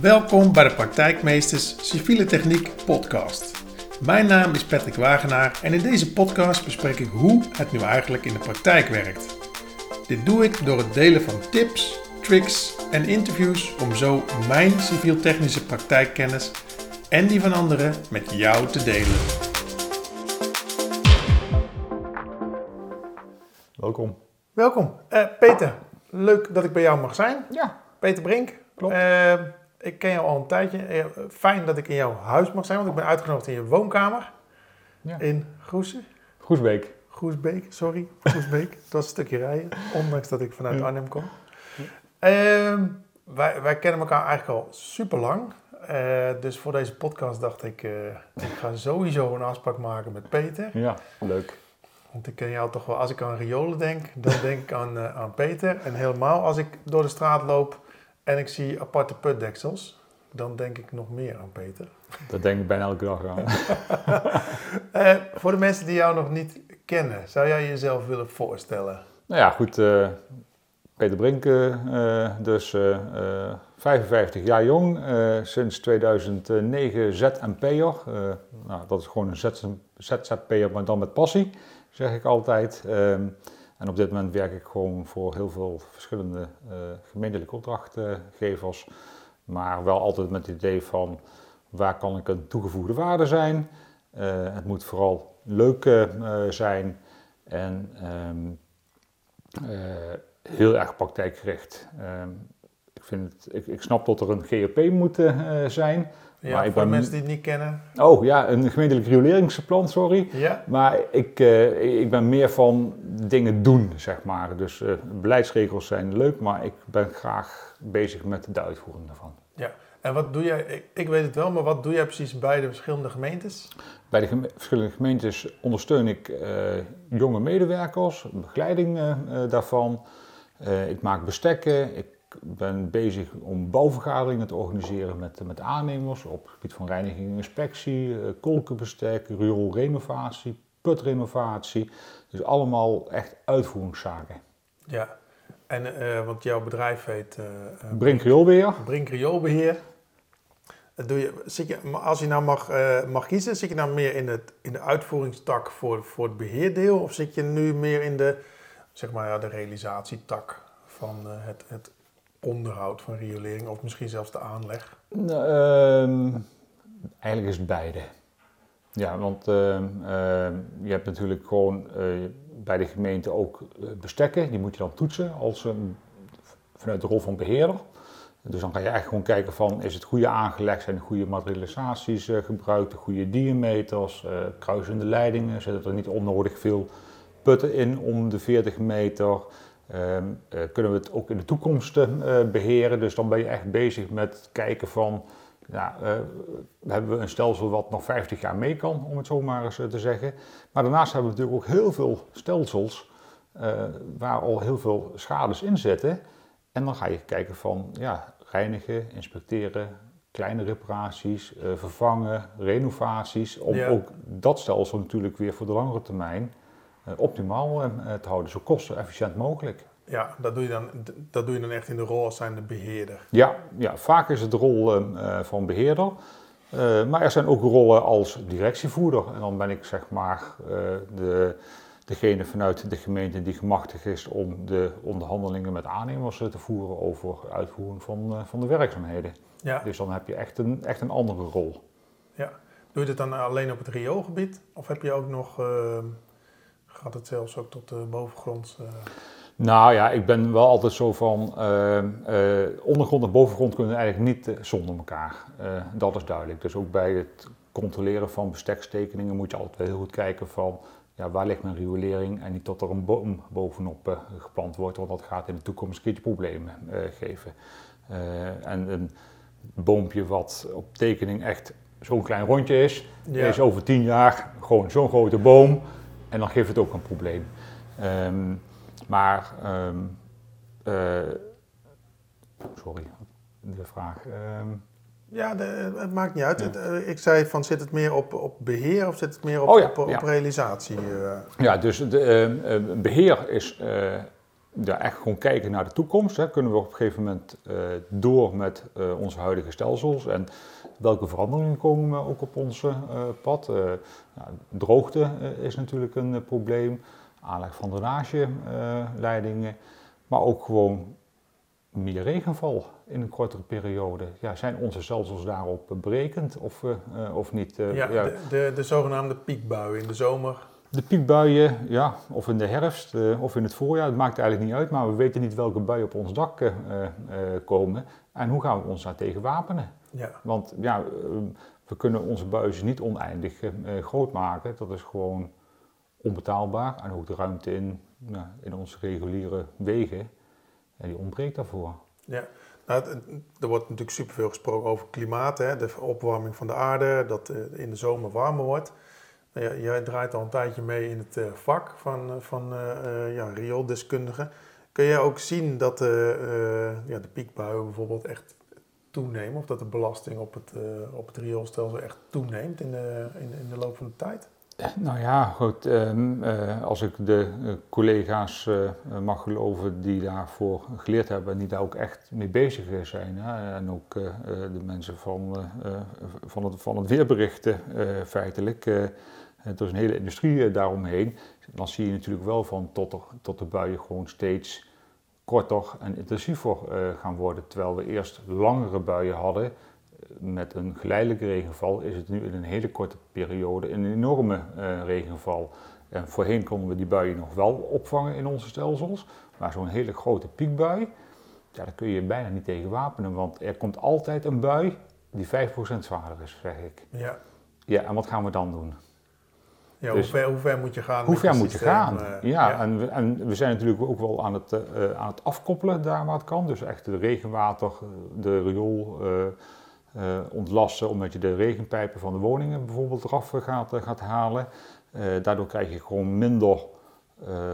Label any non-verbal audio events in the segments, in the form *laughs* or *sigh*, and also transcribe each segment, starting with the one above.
Welkom bij de Praktijkmeesters Civiele Techniek podcast. Mijn naam is Patrick Wagenaar en in deze podcast bespreek ik hoe het nu eigenlijk in de praktijk werkt. Dit doe ik door het delen van tips, tricks en interviews om zo mijn civiel-technische praktijkkennis en die van anderen met jou te delen. Welkom. Welkom, Eh, Peter. Leuk dat ik bij jou mag zijn. Ja, Peter Brink. Klopt. Eh, ik ken jou al een tijdje. Eh, fijn dat ik in jouw huis mag zijn, want ik ben uitgenodigd in je woonkamer Ja. in Groesen. Groesbeek. Groesbeek, sorry. Groesbeek. Het *laughs* was een stukje rijden, ondanks dat ik vanuit Ja. Arnhem kom. Ehm, wij, wij kennen elkaar eigenlijk al super lang. dus voor deze podcast dacht ik, eh, ik ga sowieso een afspraak maken met Peter. Ja, leuk. Want ik ken jou toch wel, als ik aan riolen denk, dan denk ik aan, eh, aan Peter. En helemaal als ik door de straat loop en ik zie aparte putdeksels, dan denk ik nog meer aan Peter. Dat denk ik bijna elke dag aan. *laughs* *laughs* Eh, voor de mensen die jou nog niet kennen, zou jij jezelf willen voorstellen? nou ja, goed. eh, Peter Brink, eh, dus eh, eh, 55 jaar jong, sinds 2009 ZMP'er. Nou, dat is gewoon een ZZ ZZP'er, maar dan met passie, zeg ik altijd. En op dit moment werk ik gewoon voor heel veel verschillende eh, gemeentelijke opdrachtgevers. Maar wel altijd met het idee van waar kan ik een toegevoegde waarde zijn. Eh, het moet vooral leuk eh, zijn en ehm, eh, heel erg praktijkgericht. Ehm, ik, vind het, ik, ik snap dat er een GOP moet eh, zijn. Ja, Maar voor ben- mensen die het niet kennen. Oh ja, een gemeentelijk rioleringsplan, sorry. Ja, Maar ik, eh, ik ben meer van dingen doen, zeg maar. Dus eh, beleidsregels zijn leuk, maar ik ben graag bezig met de uitvoering daarvan. en wat doe jij, ik, ik weet het wel, maar wat doe jij precies bij de verschillende gemeentes? Bij de geme- verschillende gemeentes ondersteun ik jonge medewerkers, begeleiding daarvan. Ik maak bestekken. Ik ben bezig om bouwvergaderingen te organiseren met, met aannemers op het gebied van reiniging en inspectie, eh, kolkenbestek, rioolrenovatie, putrenovatie. Dus allemaal echt uitvoeringszaken. Ja, en eh, want jouw bedrijf heet eh, Brink rioolbeheer. Brink Rioolbeheer. Doe je, zit je, als je nou mag, mag kiezen, zit je nou meer in, het, in de uitvoeringstak voor, voor het beheerdeel? Of zit je nu meer in de, zeg maar, ja, de realisatietak van het, het onderhoud van riolering? Of misschien zelfs de aanleg? Nou, ehm, eigenlijk is het beide. Ja, want ehm, ehm, je hebt natuurlijk gewoon eh, bij de gemeente ook eh, bestekken. Die moet je dan toetsen als, een- vanuit de rol van beheerder. Dus dan ga je echt gewoon kijken van, is het goede aangelegd, zijn de goede materialisaties eh, gebruikt, de goede diameters, kruisende leidingen, zitten er niet onnodig veel putten in om de 40 meter. Ehm, eh, kunnen we het ook in de toekomst eh, beheren? Dus dan ben je echt bezig met kijken van, ja, eh, hebben we een stelsel wat nog 50 jaar mee kan, om het zo maar eens te zeggen. Maar daarnaast hebben we natuurlijk ook heel veel stelsels waar al heel veel schades in zitten. En dan ga je kijken van, ja, reinigen, inspecteren, kleine reparaties, vervangen, renovaties. Om Ja. ook dat stelsel natuurlijk weer voor de langere termijn optimaal eh, te houden, zo kostenefficiënt mogelijk. Ja, dat doe je dan, dat doe je dan echt in de rol als zijnde beheerder. Ja, ja vaak is het de rol eh, eh, van beheerder. Eh, maar er zijn ook rollen als directievoerder. En dan ben ik zeg maar eh, de, degene vanuit de gemeente die gemachtigd is om de onderhandelingen met aannemers eh, te voeren over uitvoering van, eh, van de werkzaamheden. Ja, Dus dan heb je echt een, echt een andere rol. doe je dit dan alleen op het rioolgebied? Of heb je ook nog, eh, gaat het zelfs ook tot de bovengrond? eh, Nou ja, ik ben wel altijd zo van eh, eh, ondergrond en bovengrond kunnen eigenlijk niet zonder elkaar. Dat is duidelijk. Dus ook bij het controleren van bestekstekeningen moet je altijd wel heel goed kijken van ja, waar ligt mijn riolering en niet dat er een boom bovenop geplant wordt, want dat gaat in de toekomst een keertje problemen geven. En een boompje wat op tekening echt zo'n klein rondje is, ja. is over tien jaar gewoon zo'n grote boom en dan geeft het ook een probleem. Ehm, maar, ehm, eh, sorry, de vraag. ehm, Ja, de- het maakt niet uit. Ja. Eh, ik zei van, zit het meer op, op beheer of zit het meer op, Oh ja, op, op ja. realisatie? eh? ja, dus de, beheer is ja, echt gewoon kijken naar de toekomst. Hè. Kunnen we op een gegeven moment door met onze huidige stelsels en welke veranderingen komen ook op ons pad? Nou, droogte is natuurlijk een probleem, aanleg van drainageleidingen, maar ook gewoon meer regenval in een kortere periode. Ja, zijn onze stelsels daarop berekend of, of niet? Ja, ja. De, de, de, zogenaamde piekbuien in de zomer. De piekbuien, ja, of in de herfst uh, of in het voorjaar, het maakt eigenlijk niet uit, maar we weten niet welke buien op ons dak komen en hoe gaan we ons daar tegen wapenen. Ja. Want ja, we kunnen onze buizen niet oneindig groot maken, dat is gewoon onbetaalbaar en ook de ruimte in, in onze reguliere wegen en die ontbreekt daarvoor. Ja, nou, er wordt natuurlijk superveel gesproken over klimaat, hè, de opwarming van de aarde, dat het in de zomer warmer wordt. Nou ja, jij draait al een tijdje mee in het eh, vak van, eh, van uh, ja, rioldeskundige. Kun jij ook zien dat ja, de piekbuien bijvoorbeeld echt toenemen, of dat de belasting op het, op het rioolstelsel echt toeneemt in de, in, in de loop van de tijd? Nou ja, goed. Ehm, eh, als ik de collega's mag geloven die daarvoor geleerd hebben en die daar ook echt mee bezig zijn. Hè, en ook de mensen van, van, het, van het weerberichten feitelijk. Er is een hele industrie daaromheen. Dan zie je natuurlijk wel van tot, er, tot de buien gewoon steeds korter en intensiever gaan worden. Terwijl we eerst langere buien hadden met een geleidelijke regenval is het nu in een hele korte periode een enorme regenval. En voorheen konden we die buien nog wel opvangen in onze stelsels, maar zo'n hele grote piekbui, ja, daar kun je bijna niet tegen wapenen, want er komt altijd een bui die 5% zwaarder is, zeg ik. Ja. Ja, en wat gaan we dan doen? Ja, dus, hoe, ver, hoe, ver, moet je gaan? Hoe ver moet je gaan? Uh, ja, En, we, en, we, zijn natuurlijk ook wel aan het, uh, aan het afkoppelen daar waar het kan. Dus echt de regenwater, de riool, uh, ontlasten, omdat je de regenpijpen van de woningen bijvoorbeeld eraf gaat, eh, gaat halen. Daardoor krijg je gewoon minder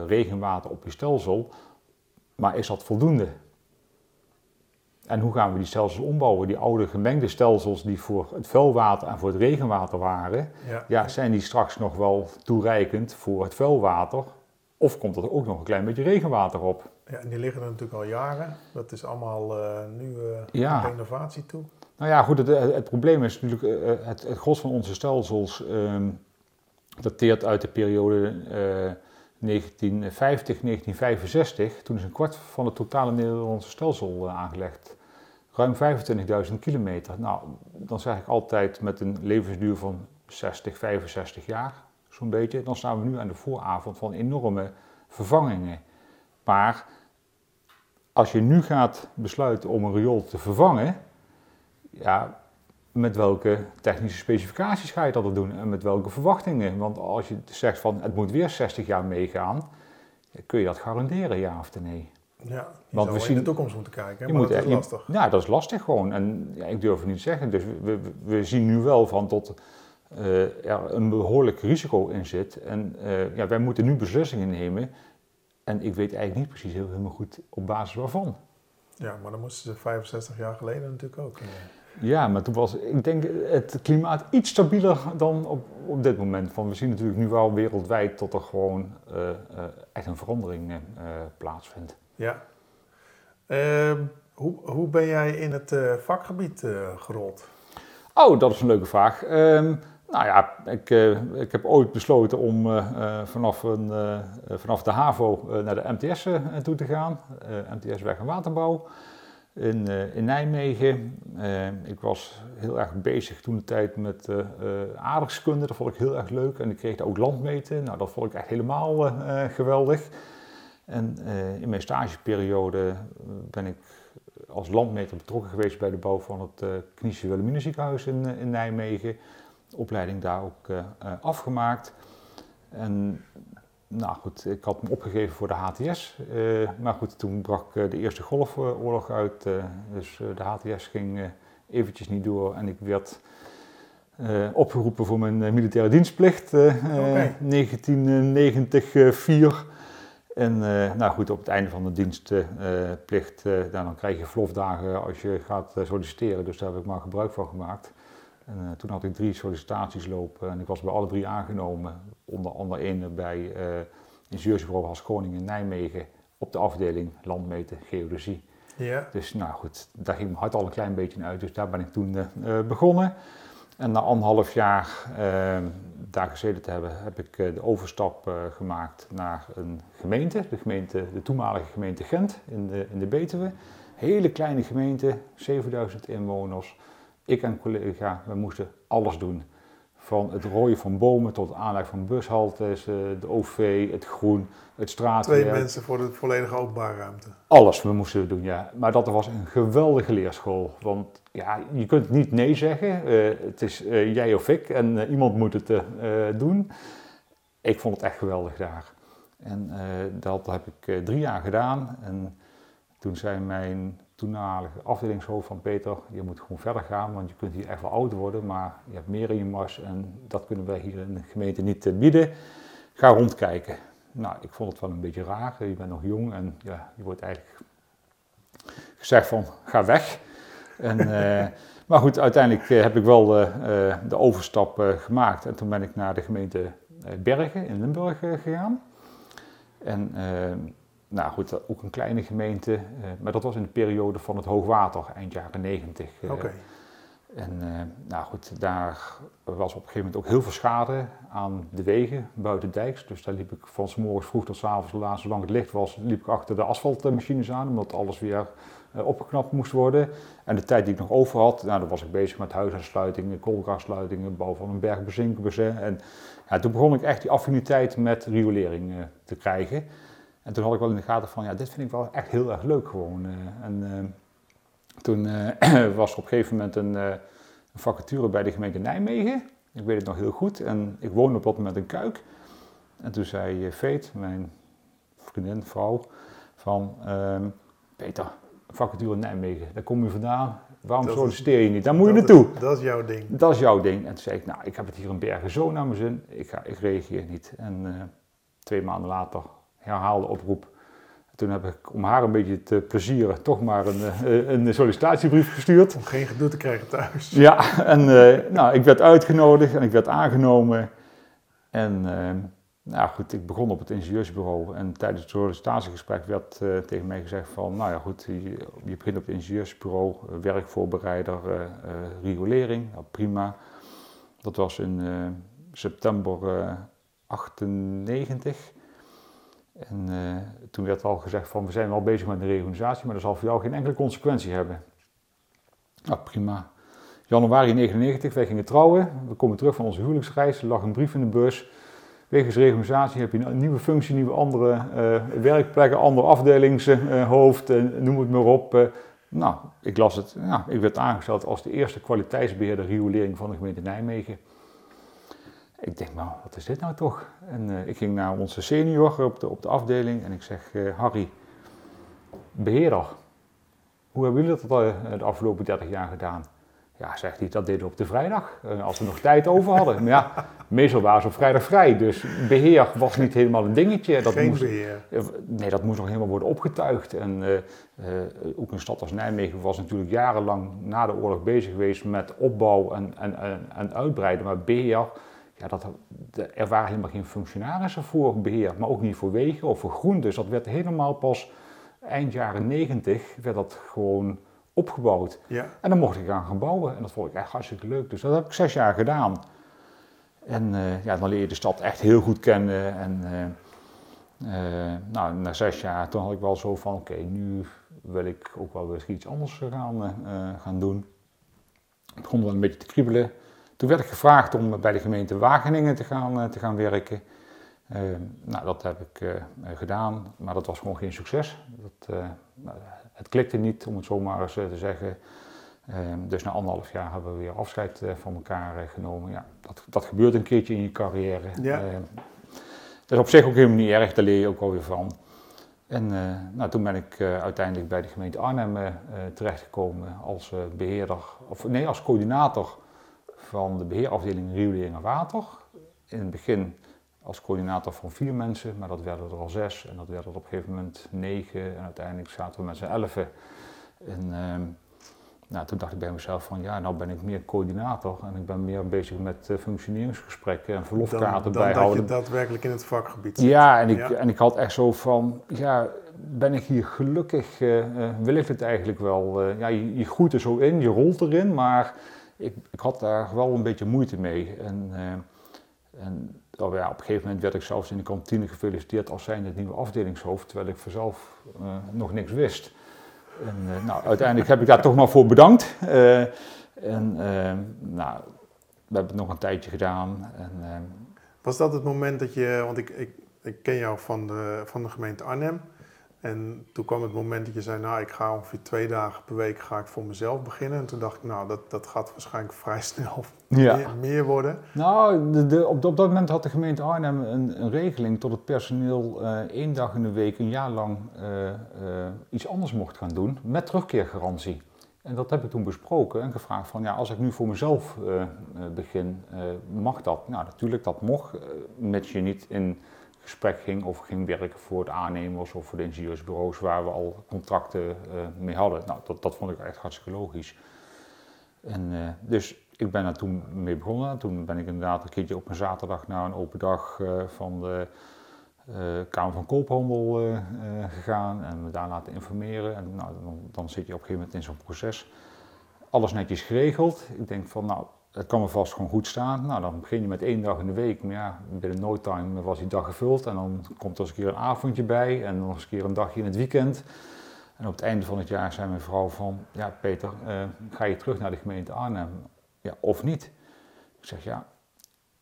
regenwater op je stelsel. Maar is dat voldoende? En hoe gaan we die stelsels ombouwen? Die oude gemengde stelsels die voor het vuilwater en voor het regenwater waren, ja. ja. zijn die straks nog wel toereikend voor het vuilwater? Of komt er ook nog een klein beetje regenwater op? Ja, en die liggen er natuurlijk al jaren. Dat is allemaal uh, nu uh, renovatie toe. Nou ja, goed, het, het probleem is natuurlijk, uh, het, het gros van onze stelsels um, dateert uit de periode 1950, 1965. Toen is een kwart van het totale Nederlandse stelsel aangelegd. Ruim 25.000 kilometer. Nou, dan zeg ik altijd met een levensduur van 60, 65 jaar, zo'n beetje. Dan staan we nu aan de vooravond van enorme vervangingen. Maar als je nu gaat besluiten om een riool te vervangen, ja, met welke technische specificaties ga je dat doen en met welke verwachtingen? Want als je zegt van het moet weer 60 jaar meegaan, kun je dat garanderen, ja of nee? Ja, Want we zien, in de toekomst moeten kijken, je maar moet, dat is lastig. ja, dat is lastig gewoon. En ja, ik durf het niet te zeggen. Dus we, we, zien nu wel van tot uh, er een behoorlijk risico in zit. En uh, ja, wij moeten nu beslissingen nemen en ik weet eigenlijk niet precies heel, helemaal goed op basis waarvan. Ja, maar dan moesten ze 65 jaar geleden natuurlijk ook. Ja, maar toen was, ik denk, het klimaat iets stabieler dan op, op dit moment. Van, we zien natuurlijk nu wel wereldwijd dat er gewoon uh, echt een verandering plaatsvindt. Ja. Ehm, hoe, hoe ben jij in het vakgebied gerold? Oh, dat is een leuke vraag. Ehm, nou ja, ik, uh, ik heb ooit besloten om vanaf, een, vanaf de HAVO naar de MTS toe te gaan. MTS Weg en Waterbouw in, in Nijmegen. ik was heel erg bezig toen de tijd met aardrijkskunde. Dat vond ik heel erg leuk. En ik kreeg daar ook landmeten. Nou, dat vond ik echt helemaal geweldig. En in mijn stageperiode ben ik als landmeter betrokken geweest bij de bouw van het uh, Knische Wilhelminenziekenhuis in, in Nijmegen opleiding daar ook uh, afgemaakt. En nou goed, ik had me opgegeven voor de HTS. Uh, eh, maar goed, toen brak de Eerste Golfoorlog uit. dus de HTS ging eventjes niet door en ik werd opgeroepen voor mijn militaire dienstplicht. Okay. 1994. En nou goed, op het einde van de dienstplicht, dan krijg je vlofdagen als je gaat solliciteren. Dus daar heb ik maar gebruik van gemaakt. En, toen had ik drie sollicitaties lopen en ik was bij alle drie aangenomen. Onder andere één bij ingenieursbureau Has Koning in Nijmegen op de afdeling landmeten, geodesie. Ja. Dus nou goed, daar ging mijn hart al een klein beetje uit. Dus daar ben ik toen begonnen. En na anderhalf jaar uh, daar gezeten te hebben, heb ik uh, de overstap uh, gemaakt naar een gemeente. De, gemeente, de toenmalige gemeente Gent in de, in de Betuwe. Hele kleine gemeente, 7000 inwoners. Ik en een collega, we moesten alles doen. Van het rooien van bomen tot het aanleggen van bushaltes, de OV, het groen, het straatwerk. Twee mensen voor de volledige openbare ruimte. Alles we moesten doen, ja. Maar dat was een geweldige leerschool. Want ja, je kunt niet nee zeggen. Uh, het is uh, jij of ik en uh, iemand moet het doen. Ik vond het echt geweldig daar. En dat heb ik drie jaar gedaan. En toen zei mijn toenmalige afdelingshoofd van Peter, je moet gewoon verder gaan, want je kunt hier echt wel oud worden, maar je hebt meer in je mars en dat kunnen wij hier in de gemeente niet bieden. Ga rondkijken. Nou, ik vond het wel een beetje raar. Je bent nog jong en ja, je wordt eigenlijk gezegd van ga weg. En, uh, maar goed, uiteindelijk heb ik wel uh, de overstap uh, gemaakt en toen ben ik naar de gemeente Bergen in Limburg gegaan. En nou goed, ook een kleine gemeente, maar dat was in de periode van het hoogwater, eind jaren 90. Oké. En nou goed, daar was op een gegeven moment ook heel veel schade aan de wegen buiten dijks. Dus daar liep ik van s morgens vroeg tot s avonds laat, zolang het licht was, liep ik achter de asfaltmachines aan, omdat alles weer uh, opgeknapt moest worden. En de tijd die ik nog over had, nou, dan was ik bezig met huisaansluitingen, koolgassluitingen, bouw van een berg. En ja, toen begon ik echt die affiniteit met riolering uh, te krijgen. En toen had ik wel in de gaten van, ja, dit vind ik wel echt heel erg leuk gewoon. Uh, en toen *clears throat* was er op een gegeven moment een, een, vacature bij de gemeente Nijmegen. Ik weet het nog heel goed. En ik woonde op dat moment in Kuik. En toen zei Veet, mijn vriendin, vrouw, van ehm, Peter, vacature in Nijmegen, daar kom je vandaan. Waarom dat solliciteer je niet? Daar moet je naartoe. Is, dat is jouw ding. Dat is jouw ding. En toen zei ik, nou, ik heb het hier in Bergen zo naar mijn zin, ik, ga, ik reageer niet. En uh, twee maanden later herhaalde oproep. Toen heb ik om haar een beetje te plezieren toch maar een, uh, een sollicitatiebrief gestuurd. Om geen gedoe te krijgen thuis. Ja, en uh, nou, ik werd uitgenodigd en ik werd aangenomen. En nou goed, ik begon op het ingenieursbureau en tijdens het sollicitatiegesprek werd uh, tegen mij gezegd van, nou ja goed, je, begint op het ingenieursbureau, uh, werkvoorbereider, uh, riolering, nou, prima. Dat was in september 98. En toen werd al gezegd van, we zijn wel bezig met een reorganisatie, maar dat zal voor jou geen enkele consequentie hebben. Nou, prima. Januari 99, wij gingen trouwen, we komen terug van onze huwelijksreis, er lag een brief in de bus Wegens reorganisatie heb je een nieuwe functie, nieuwe andere uh, werkplekken, andere afdelingshoofd, uh, noem het maar op. nou, ik las het. Ja, ik werd aangesteld als de eerste kwaliteitsbeheerder riolering van de gemeente Nijmegen. Ik denk, nou, wat is dit nou toch? En ik ging naar onze senior op de, op de afdeling en ik zeg, Harry, beheerder, hoe hebben jullie dat de afgelopen 30 jaar gedaan? Ja, zegt hij, dat deden we op de vrijdag, als we nog tijd over hadden. Maar ja, meestal waren ze op vrijdag vrij, dus beheer was niet helemaal een dingetje. Dat Geen moest, beheer. Nee, dat moest nog helemaal worden opgetuigd. En uh, uh, ook een stad als Nijmegen was natuurlijk jarenlang na de oorlog bezig geweest met opbouw en, en, en, en uitbreiden. Maar beheer, ja, dat, er waren helemaal geen functionarissen voor beheer, maar ook niet voor wegen of voor groen. Dus dat werd helemaal pas eind jaren negentig, werd dat gewoon opgebouwd. Ja. En dan mocht ik gaan gaan bouwen en dat vond ik echt hartstikke leuk. Dus dat heb ik zes jaar gedaan. En uh, ja, dan leer je de stad echt heel goed kennen. En uh, uh, nou, na zes jaar toen had ik wel zo van, oké, okay, nu wil ik ook wel weer iets anders gaan, gaan doen. Ik begon wel een beetje te kriebelen. Toen werd ik gevraagd om bij de gemeente Wageningen te gaan, te gaan werken. nou, dat heb ik gedaan, maar dat was gewoon geen succes. Dat, het klikte niet, om het zo maar eens te zeggen. Um, dus na anderhalf jaar hebben we weer afscheid uh, van elkaar uh, genomen. Ja, dat, dat gebeurt een keertje in je carrière. Ja. Uh, dat is op zich ook helemaal niet erg, daar leer je ook alweer van. En nou, toen ben ik uiteindelijk bij de gemeente Arnhem terechtgekomen als beheerder, of nee, als coördinator van de beheerafdeling Riolering en Water. In het begin als coördinator van vier mensen, maar dat werden er al zes en dat werden er op een gegeven moment negen en uiteindelijk zaten we met z'n elfen. En, ehm, nou, toen dacht ik bij mezelf van ja, nou ben ik meer coördinator en ik ben meer bezig met uh, functioneringsgesprekken en verlofkaarten dan, dan bijhouden. dat je daadwerkelijk in het vakgebied zit. Ja, en ik, en ik had echt zo van, ja, ben ik hier gelukkig, uh, wil ik het eigenlijk wel. ja, je, je groeit er zo in, je rolt erin, maar ik, ik had daar wel een beetje moeite mee. En, en op een gegeven moment werd ik zelfs in de kantine gefeliciteerd als zijnde het nieuwe afdelingshoofd, terwijl ik vanzelf nog niks wist. En uh, nou, uiteindelijk heb ik daar toch maar voor bedankt. Uh, en uh, nou, we hebben het nog een tijdje gedaan. En, Was dat het moment dat je, want ik, ik, ik ken jou van de, van de gemeente Arnhem. En toen kwam het moment dat je zei, nou ik ga ongeveer twee dagen per week ga ik voor mezelf beginnen. En toen dacht ik, nou dat, dat gaat waarschijnlijk *laughs* vrij snel ja. meer, meer, worden. Nou, de, de, op, op, dat moment had de gemeente Arnhem een, een regeling tot het personeel uh, één dag in de week een jaar lang uh, uh, iets anders mocht gaan doen met terugkeergarantie. En dat heb ik toen besproken en gevraagd van ja, als ik nu voor mezelf begin, mag dat? Nou natuurlijk, dat mocht, met je niet in gesprek ging of ging werken voor de aannemers of voor de ingenieursbureaus waar we al contracten uh, mee hadden. Nou, dat, dat vond ik echt hartstikke logisch. En, uh, dus ik ben daar toen mee begonnen. Toen ben ik inderdaad een keertje op een zaterdag naar een open dag uh, van de Kamer van Koophandel gegaan en me daar laten informeren. En nou, dan, dan zit je op een gegeven moment in zo'n proces. Alles netjes geregeld. Ik denk van nou, dat kan me vast gewoon goed staan. Nou, dan begin je met één dag in de week. Maar ja, binnen no time was die dag gevuld. En dan komt er eens een keer een avondje bij. En nog eens een keer een dagje in het weekend. En op het einde van het jaar zei mijn vrouw van... Ja, Peter, uh, ga je terug naar de gemeente Arnhem? Ja, of niet? Ik zeg, ja,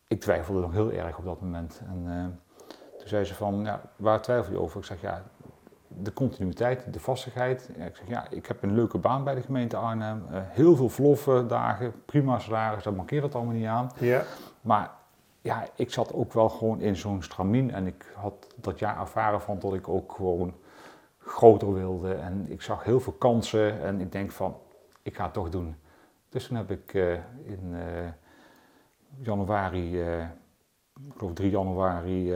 ik twijfelde nog heel erg op dat moment. En uh, toen zei ze van, ja, waar twijfel je over? Ik zeg, ja, de continuïteit, de vastigheid. ik zeg, ja, ik heb een leuke baan bij de gemeente Arnhem. Uh, heel veel verloffen dagen, prima salaris, daar mankeert het allemaal niet aan. Ja. Maar ja, ik zat ook wel gewoon in zo'n stramien. En ik had dat jaar ervaren van dat ik ook gewoon groter wilde. En ik zag heel veel kansen. En ik denk van, ik ga het toch doen. Dus toen heb ik uh, in uh, januari, ik geloof 3 januari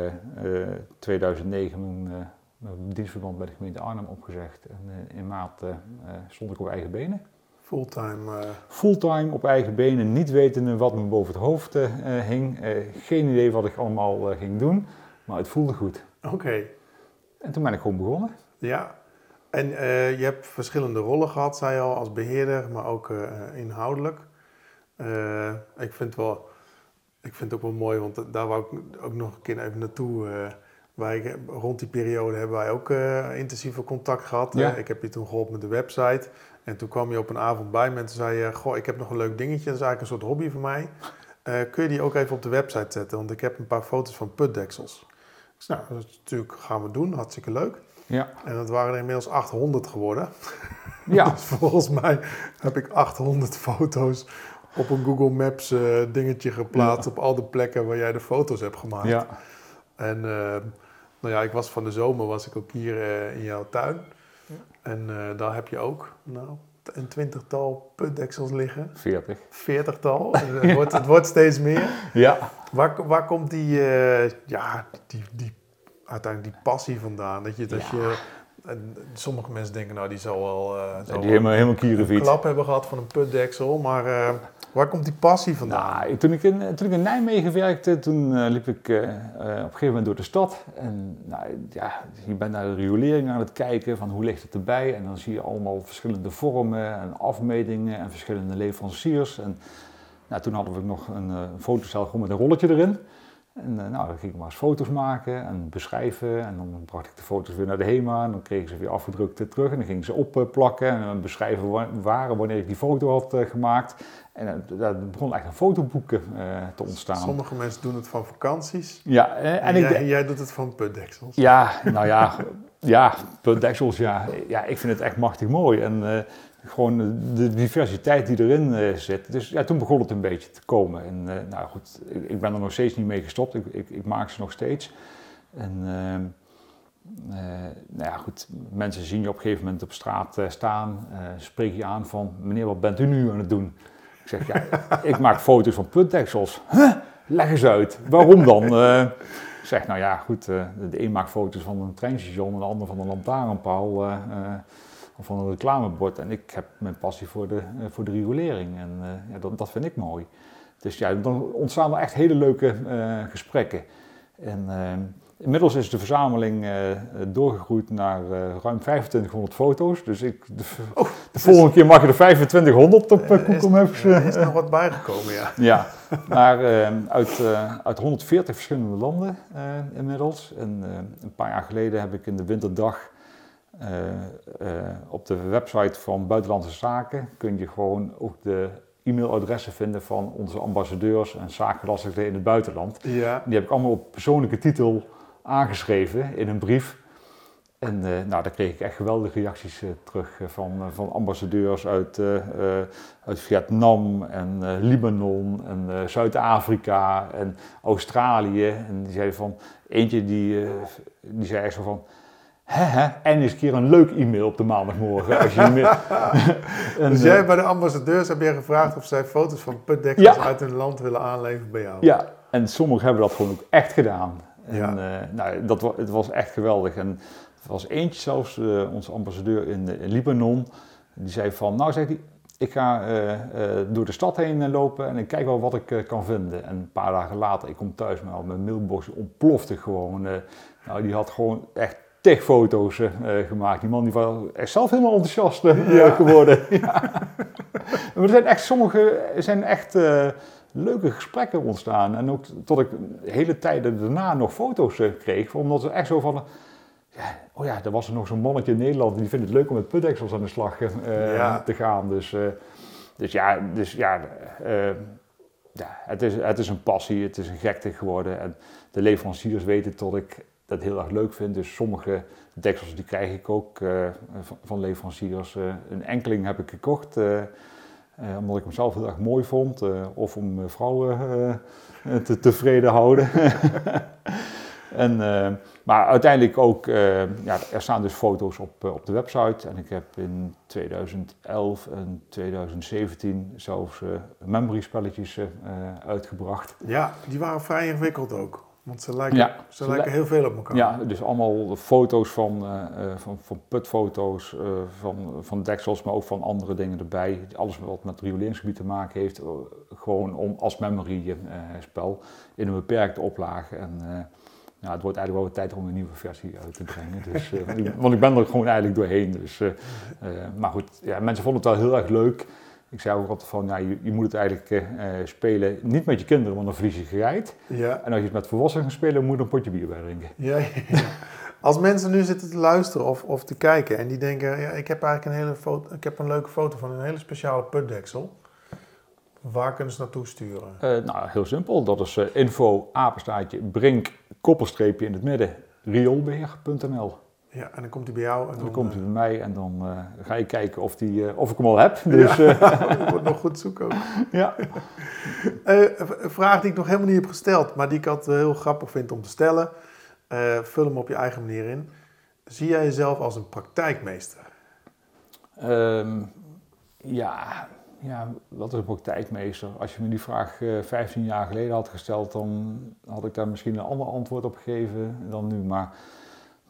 2009, mijn mijn dienstverband bij de gemeente Arnhem opgezegd. En uh, in maart uh, stond ik op eigen benen. Fulltime? Uh... Fulltime op eigen benen, niet wetende wat me boven het hoofd hing. geen idee wat ik allemaal ging doen, maar het voelde goed. Oké. Okay. En toen ben ik gewoon begonnen. Ja, en je hebt verschillende rollen gehad, zei je al, als beheerder, maar ook inhoudelijk. ik vind wel... Ik vind het ook wel mooi, want daar wou ik ook nog een keer even naartoe wij, rond die periode hebben wij ook uh, intensieve contact gehad. Ja. Uh, ik heb je toen geholpen met de website. En toen kwam je op een avond bij me en toen zei je... Goh, ik heb nog een leuk dingetje. Dat is eigenlijk een soort hobby voor mij. Uh, kun je die ook even op de website zetten? Want ik heb een paar foto's van putdeksels. Dus nou, dat is natuurlijk gaan we doen. Hartstikke leuk. Ja. En dat waren er inmiddels 800 geworden. *laughs* Ja. dus volgens mij heb ik 800 foto's op een Google Maps dingetje geplaatst... Ja. op al de plekken waar jij de foto's hebt gemaakt. Ja. En nou ja, ik was van de zomer was ik ook hier uh, in jouw tuin. Ja. En uh, daar heb je ook nou, een twintigtal putdeksels liggen. Veertig. Veertigtal. het, *laughs* wordt, het wordt steeds meer. Ja. Waar, waar komt die, uh, ja, die, die, uiteindelijk die passie vandaan? Dat je, dat Ja. je en sommige mensen denken, nou die zal wel, uh, zal Die wel helemaal, helemaal een klap hebben gehad van een putdeksel. Maar uh, waar komt die passie vandaan? Nou, toen, ik in, toen ik in Nijmegen werkte, toen eh, liep ik eh, eh, op een gegeven moment door de stad. En nou, ja, je bent naar de riolering aan het kijken van hoe ligt het erbij. En dan zie je allemaal verschillende vormen en afmetingen en verschillende leveranciers. En nou, toen hadden we nog een eh fotocel gewoon met een rolletje erin. En eh, nou, dan ging ik maar eens foto's maken en beschrijven. En dan bracht ik de foto's weer naar de HEMA. En dan kregen ze weer afgedrukt terug. En dan gingen ze opplakken en beschrijven wa- waar en wanneer ik die foto had eh, gemaakt. En eh, daar begon echt een fotoboek te ontstaan. Sommige mensen doen het van vakanties. Ja, en En, ik, jij, doet het van putdeksels. ja, nou ja, *laughs* ja, puntdeksels, ja. Ja, ik vind het echt machtig mooi. En gewoon de diversiteit die erin eh, zit. Dus ja, toen begon het een beetje te komen. En eh, nou goed, ik, ik ben er nog steeds niet mee gestopt. Ik, ik, ik maak ze nog steeds. En ehm, eh, nou ja, goed, mensen zien je op een gegeven moment op straat staan. spreek je aan van, meneer, wat bent u nu aan het doen? Ik zeg, ja, *laughs* ik maak foto's van puntdeksels. Huh? Leg eens uit. Waarom dan? Ik zeg, nou ja, goed, de een maakt foto's van een treinstation en de ander van een lantaarnpaal. Eh, eh, of van een reclamebord. En ik heb mijn passie voor de, voor de riolering en ja, dat, dat vind ik mooi. Dus ja, dan ontstaan er echt hele leuke gesprekken. En Inmiddels is de verzameling uh, doorgegroeid naar uh, ruim 2500 foto's. Dus ik, de, oh, de volgende keer mag je er 2500 op uh, Google Maps. Er is nog wat bijgekomen, ja. *laughs* ja, maar uit, uit 140 verschillende landen inmiddels. En een paar jaar geleden heb ik in de winterdag op de website van Buitenlandse Zaken... kun je gewoon ook de e-mailadressen vinden van onze ambassadeurs en zaakgelastigden in het buitenland. Ja. Die heb ik allemaal op persoonlijke titel aangeschreven in een brief. En uh, nou, daar kreeg ik echt geweldige reacties uh, terug uh, van, van ambassadeurs uit, uit Vietnam en Libanon en Zuid-Afrika en Australië. En die zeiden van, eentje die, die zei echt zo van, en eens een keer een leuk e-mail op de maandagmorgen. Als je meer... *laughs* en, dus jij bij de ambassadeurs heb je gevraagd of zij foto's van putdekkers uit hun land willen aanleveren bij jou? Ja, en sommigen hebben dat gewoon ook echt gedaan. En uh, nou, dat, het was echt geweldig. En er was eentje zelfs, uh, onze ambassadeur in, in, Libanon, die zei van, nou zegt hij, ik ga uh, door de stad heen lopen en ik kijk wel wat ik kan vinden. En een paar dagen later, ik kom thuis, maar mijn mailbox ontplofte gewoon. nou, die had gewoon echt tig foto's gemaakt. Die man die was echt zelf helemaal enthousiast geworden. *laughs* ja. maar er zijn echt, sommige zijn echt leuke gesprekken ontstaan. En ook tot ik hele tijden daarna nog foto's eh, kreeg. Omdat ze echt zo van... Ja, oh ja, er was er nog zo'n mannetje in Nederland die vindt het leuk om met putdeksels aan de slag uh, te gaan. Dus, uh, dus ja, dus ja, uh, ja het, is, het is een passie, het is een gekte geworden. En de leveranciers weten dat ik dat heel erg leuk vind. Dus sommige deksels die krijg ik ook van, van, leveranciers. een enkeling heb ik gekocht. Uh, omdat ik hem zelf heel erg mooi vond. Of om vrouwen te, tevreden houden. *laughs* en, maar uiteindelijk ook, ja, er staan dus foto's op, op de website. En ik heb in 2011 en 2017 zelfs memory spelletjes uitgebracht. Ja, die waren vrij ingewikkeld ook. Want ze lijken, ja, ze, lijken heel veel op elkaar. Ja, dus allemaal foto's van, uh, van, van putfoto's, uh, van, van deksels, maar ook van andere dingen erbij. Alles wat met het rioleringsgebied te maken heeft. gewoon om, als memory spel in een beperkte oplage. En nou, het wordt eigenlijk wel tijd om een nieuwe versie uit te brengen. *laughs* Dus, want ik ben er gewoon eigenlijk doorheen. Dus, maar goed, ja, mensen vonden het wel heel erg leuk. Ik zei ook altijd van, ja, je, je moet het eigenlijk uh, spelen, niet met je kinderen, want dan verlies je gereid. Ja. En als je het met volwassenen gaat spelen, moet je een potje bier bij drinken. Ja, ja. Als mensen nu zitten te luisteren of, of te kijken en die denken, ja, ik heb eigenlijk een, hele foto, ik heb een leuke foto van een hele speciale putdeksel. Waar kunnen ze naartoe sturen? Uh, nou, heel simpel. Dat is uh, info, apenstaartje, brink, koppelstreepje in het midden, rioolbeheer.nl. Ja, en dan komt hij bij jou. En dan, dan komt hij bij mij en dan uh, ga je kijken of, die, uh, of ik hem al heb. Dus, ja, uh, wordt nog goed zoeken ook. *laughs* Ja. een vraag die ik nog helemaal niet heb gesteld, maar die ik altijd heel grappig vind om te stellen. vul hem op je eigen manier in. Zie jij jezelf als een praktijkmeester? Um, ja, ja, wat is een praktijkmeester? Als je me die vraag 15 jaar geleden had gesteld, dan had ik daar misschien een ander antwoord op gegeven dan nu. Maar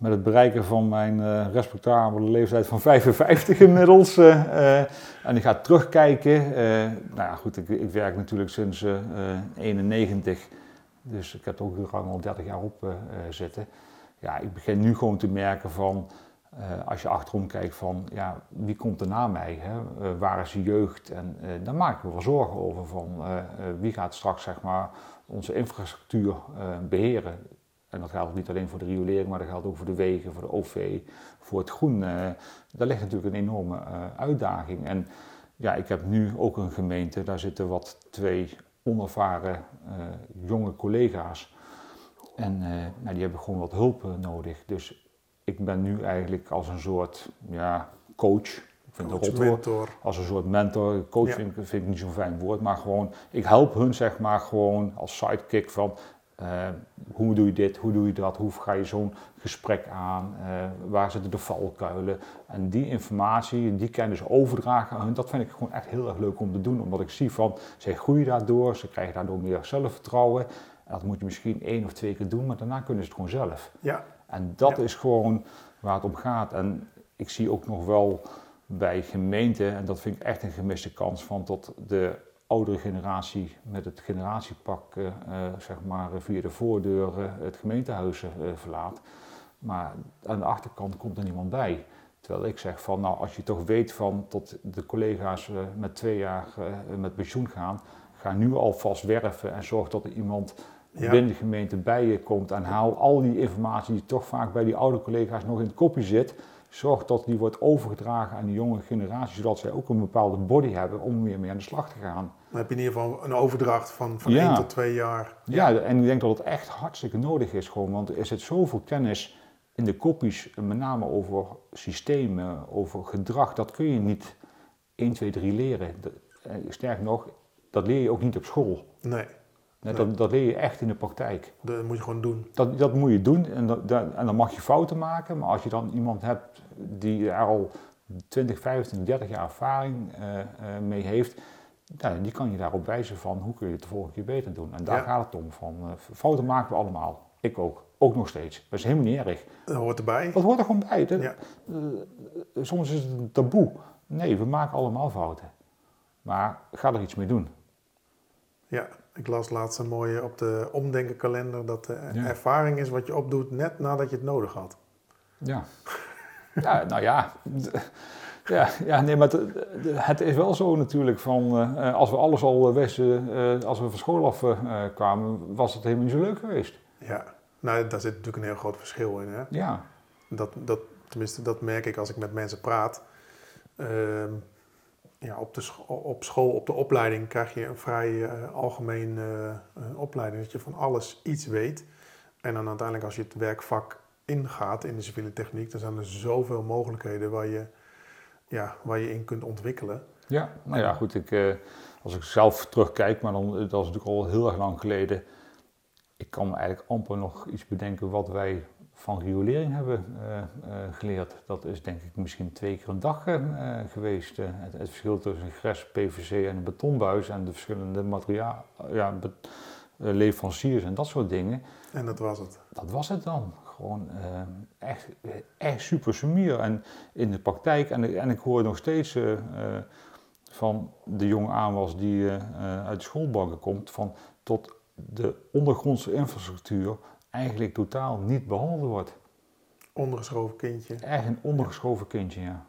met het bereiken van mijn uh, respectabele leeftijd van 55 inmiddels. Uh, en ik ga terugkijken. nou ja, goed, ik, ik werk natuurlijk sinds 91. Dus ik heb er ook al 30 jaar op zitten. Ja, ik begin nu gewoon te merken van, als je achterom kijkt van, ja, wie komt er na mij? Hè? waar is de jeugd? En daar maak ik me wel zorgen over van, wie gaat straks zeg maar onze infrastructuur beheren? En dat geldt niet alleen voor de riolering, maar dat geldt ook voor de wegen, voor de OV, voor het groen. Uh, daar ligt natuurlijk een enorme uh, uitdaging. En ja, ik heb nu ook een gemeente, daar zitten wat twee onervaren uh, jonge collega's. En nou, die hebben gewoon wat hulp nodig. Dus ik ben nu eigenlijk als een soort ja, coach. Ik vind coach, mentor. Als een soort mentor. Coach vind, vind, ik niet zo'n fijn woord, maar gewoon, ik help hun zeg maar gewoon als sidekick van uh, hoe doe je dit, hoe doe je dat, hoe ga je zo'n gesprek aan, uh, waar zitten de valkuilen. En die informatie, die kennis overdragen aan hun, dat vind ik gewoon echt heel erg leuk om te doen. Omdat ik zie van, zij groeien daardoor, ze krijgen daardoor meer zelfvertrouwen. En dat moet je misschien één of twee keer doen, maar daarna kunnen ze het gewoon zelf. Ja. En dat is gewoon waar het om gaat. En ik zie ook nog wel bij gemeenten, en dat vind ik echt een gemiste kans, van tot de oudere generatie met het generatiepak uh, zeg maar via de voordeur het gemeentehuis verlaat. Maar aan de achterkant komt er niemand bij. Terwijl ik zeg van, nou als je toch weet van tot de collega's met twee jaar met pensioen gaan, ga nu alvast werven en zorg dat er iemand binnen de gemeente bij je komt en haal al die informatie die toch vaak bij die oude collega's nog in het kopje zit, zorg dat die wordt overgedragen aan de jonge generatie, zodat zij ook een bepaalde body hebben om weer mee aan de slag te gaan. Dan heb je in ieder geval een overdracht van, van één tot twee jaar. Ja. ja, en ik denk dat het echt hartstikke nodig is gewoon, want er zit zoveel kennis in de kopjes, met name over systemen, over gedrag, dat kun je niet 1, 2, 3 leren. Eh, sterker nog, dat leer je ook niet op school. Nee. nee. Dat, dat, leer je echt in de praktijk. Dat moet je gewoon doen. Dat, dat moet je doen en, dat, en dan mag je fouten maken, maar als je dan iemand hebt die er al 20, 25, 30 jaar ervaring uh, uh, mee heeft, nou, die kan je daarop wijzen van hoe kun je het de volgende keer beter doen. En daar gaat het om. Van, uh, fouten maken we allemaal. Ik ook. Ook nog steeds. Dat is helemaal niet erg. Dat hoort erbij. Dat hoort er gewoon bij. ja. soms is het een taboe. Nee, we maken allemaal fouten. Maar ga er iets mee doen. Ja, ik las laatst een mooie op de omdenkenkalender dat de ervaring is wat je opdoet net nadat je het nodig had. Ja, ja nou ja. Ja, ja, nee, maar het, is wel zo natuurlijk van, uh, als we alles al wisten, uh, als we van school af uh, kwamen, was het helemaal niet zo leuk geweest. Ja, nou daar zit natuurlijk een heel groot verschil in. Hè? Ja. Dat, dat, tenminste, dat merk ik als ik met mensen praat. Ehm, ja, op, de op school, op de opleiding, krijg je een vrij algemeen opleiding. Dat je van alles iets weet. En dan uiteindelijk als je het werkvak ingaat in de civiele techniek, dan zijn er zoveel mogelijkheden waar je, ja, waar je in kunt ontwikkelen. Ja, nou ja, goed. Ik, uh, als ik zelf terugkijk, maar dan, dat is natuurlijk al heel erg lang geleden. Ik kan me eigenlijk amper nog iets bedenken wat wij van riolering hebben uh, uh, geleerd. Dat is denk ik misschien twee keer een dag geweest. Het, het, verschil tussen gres, PVC en een betonbuis en de verschillende materiaal, ja, leveranciers en dat soort dingen. En dat was het? Dat was het dan. Gewoon echt, echt super sumier. En in de praktijk, en, en ik hoor nog steeds van de jonge aanwas die uit de schoolbanken komt, van tot de ondergrondse infrastructuur eigenlijk totaal niet behandeld wordt. Ondergeschoven kindje. Echt een ondergeschoven kindje, ja.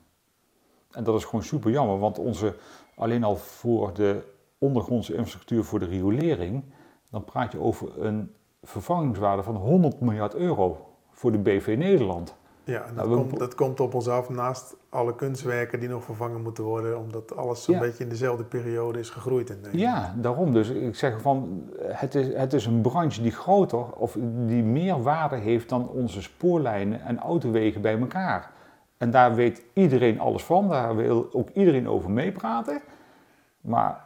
En dat is gewoon super jammer, want onze, alleen al voor de ondergrondse infrastructuur voor de riolering, dan praat je over een vervangingswaarde van 100 miljard euro voor de BV Nederland. Ja, dat, nou, komt, dat komt op ons af naast alle kunstwerken die nog vervangen moeten worden, omdat alles zo'n beetje in dezelfde periode is gegroeid in Nederland. Ja, daarom dus. Ik zeg van, het is, het is een branche die groter of die meer waarde heeft dan onze spoorlijnen en autowegen bij elkaar. En daar weet iedereen alles van, daar wil ook iedereen over meepraten. Maar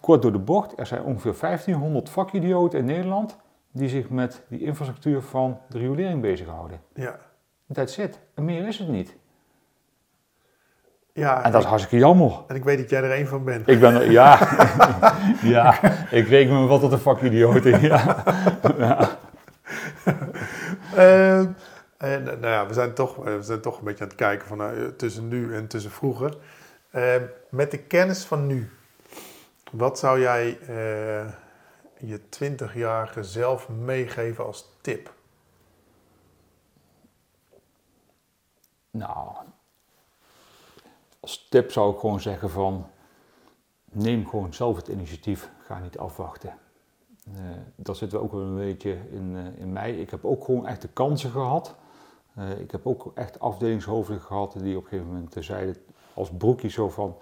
kort door de bocht, er zijn ongeveer 1500 vakidioten in Nederland die zich met die infrastructuur van de riolering bezighouden. Ja. Dat zit. En meer is het niet. Ja, en dat is hartstikke jammer. En ik weet dat jij er één van bent. Ik ben er, ja. *laughs* ja, ik weet me wat tot een vakidioot is. Ja. ja. Uh, en, nou ja, we zijn, toch, we zijn toch een beetje aan het kijken van, uh, tussen nu en tussen vroeger. Uh, met de kennis van nu, wat zou jij eh, je 20-jarige zelf meegeven als tip? Nou, als tip zou ik gewoon zeggen van neem gewoon zelf het initiatief, ga niet afwachten. Uh, dat zit ook wel een beetje in, uh, in mij. Ik heb ook gewoon echt de kansen gehad. Uh, ik heb ook echt afdelingshoofden gehad die op een gegeven moment zeiden als broekje zo van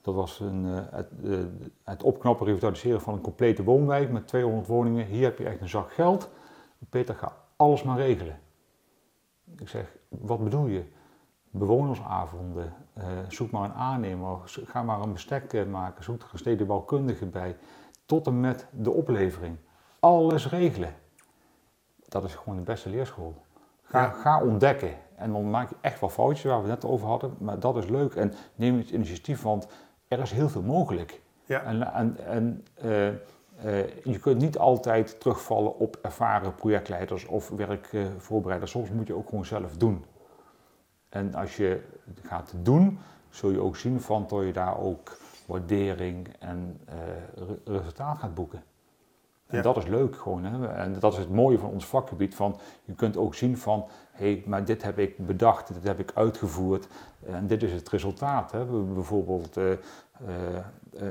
dat was een, het, het opknappen, revitaliseren van een complete woonwijk met 200 woningen. Hier heb je echt een zak geld. Peter, ga alles maar regelen. Ik zeg, wat bedoel je? bewonersavonden. Uh, zoek maar een aannemer, ga maar een bestek eh, maken, zoek er een stedenbouwkundige bij. Tot en met de oplevering. Alles regelen. Dat is gewoon de beste leerschool. Ga, ga ontdekken. En dan maak je echt wel foutjes waar we het net over hadden, maar dat is leuk. En neem het initiatief, want er is heel veel mogelijk. Ja. En, en, en uh, uh, je kunt niet altijd terugvallen op ervaren projectleiders of werkvoorbereiders. Soms moet je ook gewoon zelf doen. En als je het gaat doen, zul je ook zien van dat je daar ook waardering en uh, resultaat gaat boeken. En dat is leuk gewoon. Hè? En dat is het mooie van ons vakgebied. Van, je kunt ook zien van, hé, hey, maar dit heb ik bedacht, dit heb ik uitgevoerd. En dit is het resultaat. Hè? We hebben bijvoorbeeld uh, uh,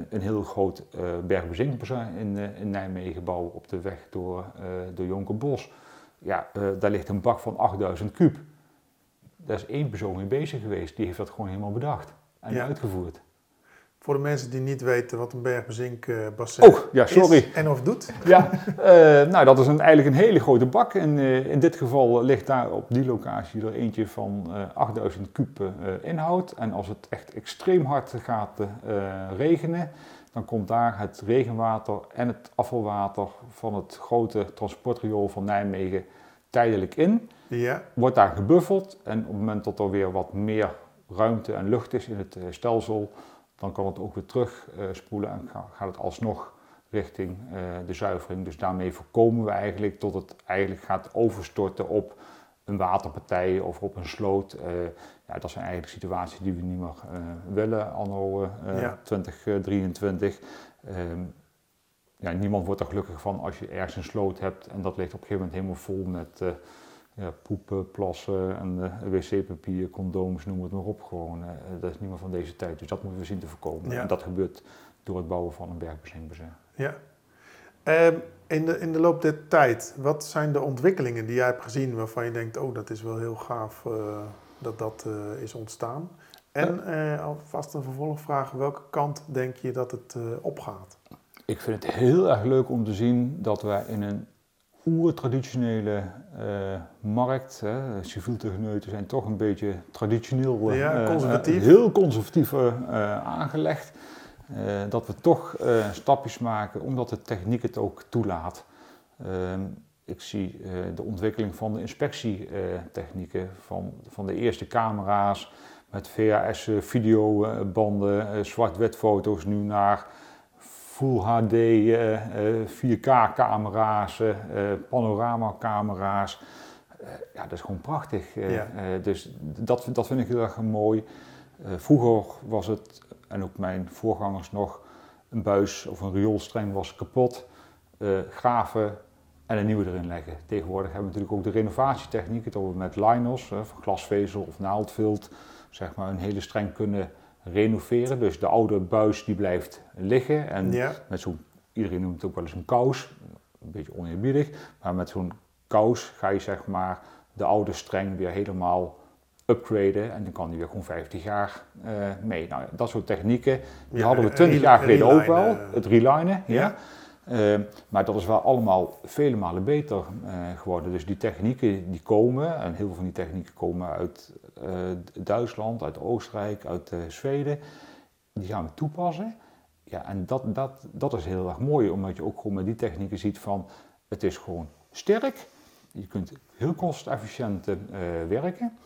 een heel groot uh, in, in Nijmegen gebouwen op de weg door, door Jonkerbos. Ja, daar ligt een bak van 8000 kub. Daar is één persoon mee bezig geweest. Die heeft dat gewoon helemaal bedacht en uitgevoerd. Voor de mensen die niet weten wat een bergbezinkbassin oh, ja, sorry. is en of doet. Ja, uh, nou dat is een, eigenlijk een hele grote bak. En uh, in dit geval ligt daar op die locatie er eentje van uh, 8000 kub inhoud. En als het echt extreem hard gaat regenen, dan komt daar het regenwater en het afvalwater van het grote transportriool van Nijmegen tijdelijk in. Ja. Wordt daar gebuffeld en op het moment dat er weer wat meer ruimte en lucht is in het stelsel, dan kan het ook weer terug uh, spoelen en gaat het alsnog richting uh, de zuivering. Dus daarmee voorkomen we eigenlijk tot het eigenlijk gaat overstorten op een waterpartij of op een sloot. Uh, ja, dat zijn eigenlijk situaties die we niet meer willen anno ja. 2023. Um, ja, niemand wordt er gelukkig van als je ergens een sloot hebt en dat ligt op een gegeven moment helemaal vol met ja, poepen, plassen en uh, wc-papier, condooms, noem het maar op. Gewoon, uh, dat is niet meer van deze tijd. Dus dat moeten we zien te voorkomen. En dat gebeurt door het bouwen van een bergbezingbassijn. Ja. Uh, in, de, in de loop der tijd, wat zijn de ontwikkelingen die jij hebt gezien waarvan je denkt, oh dat is wel heel gaaf uh, dat dat is ontstaan? En alvast een vervolgvraag, welke kant denk je dat het opgaat? Ik vind het heel erg leuk om te zien dat wij in een oer-traditionele uh, markt. Hè. Civiel techneuten zijn toch een beetje traditioneel, ja, eh, conservatief. heel conservatief aangelegd. dat we toch stapjes maken omdat de techniek het ook toelaat. Ehm, ik zie de ontwikkeling van de inspectietechnieken, van, van de eerste camera's met VHS-videobanden, zwart-wit foto's nu naar Full HD, 4K-camera's, uh, panorama-camera's. Uh, ja, dat is gewoon prachtig. Dus dat, dat vind ik heel erg mooi. vroeger was het, en ook mijn voorgangers nog, een buis of een rioolstreng was kapot. graven en een nieuwe erin leggen. Tegenwoordig hebben we natuurlijk ook de renovatietechniek, dat we met linos, van glasvezel of naaldvilt, zeg maar een hele streng kunnen renoveren. Dus de oude buis die blijft liggen. En met zo'n, iedereen noemt het ook wel eens een kous, een beetje oneerbiedig. Maar met zo'n kous ga je zeg maar de oude streng weer helemaal upgraden. En dan kan die weer gewoon 50 jaar uh, mee. Nou, dat soort technieken, die hadden we 20 jaar geleden ook wel. Het relinen, ja. Uh, maar dat is wel allemaal vele malen beter geworden. Dus die technieken die komen, en heel veel van die technieken komen uit Duitsland, uit Oostenrijk, uit Zweden, die gaan we toepassen. Ja, en dat, dat, dat is heel erg mooi, omdat je ook gewoon met die technieken ziet van, het is gewoon sterk, je kunt heel kostefficiënt werken.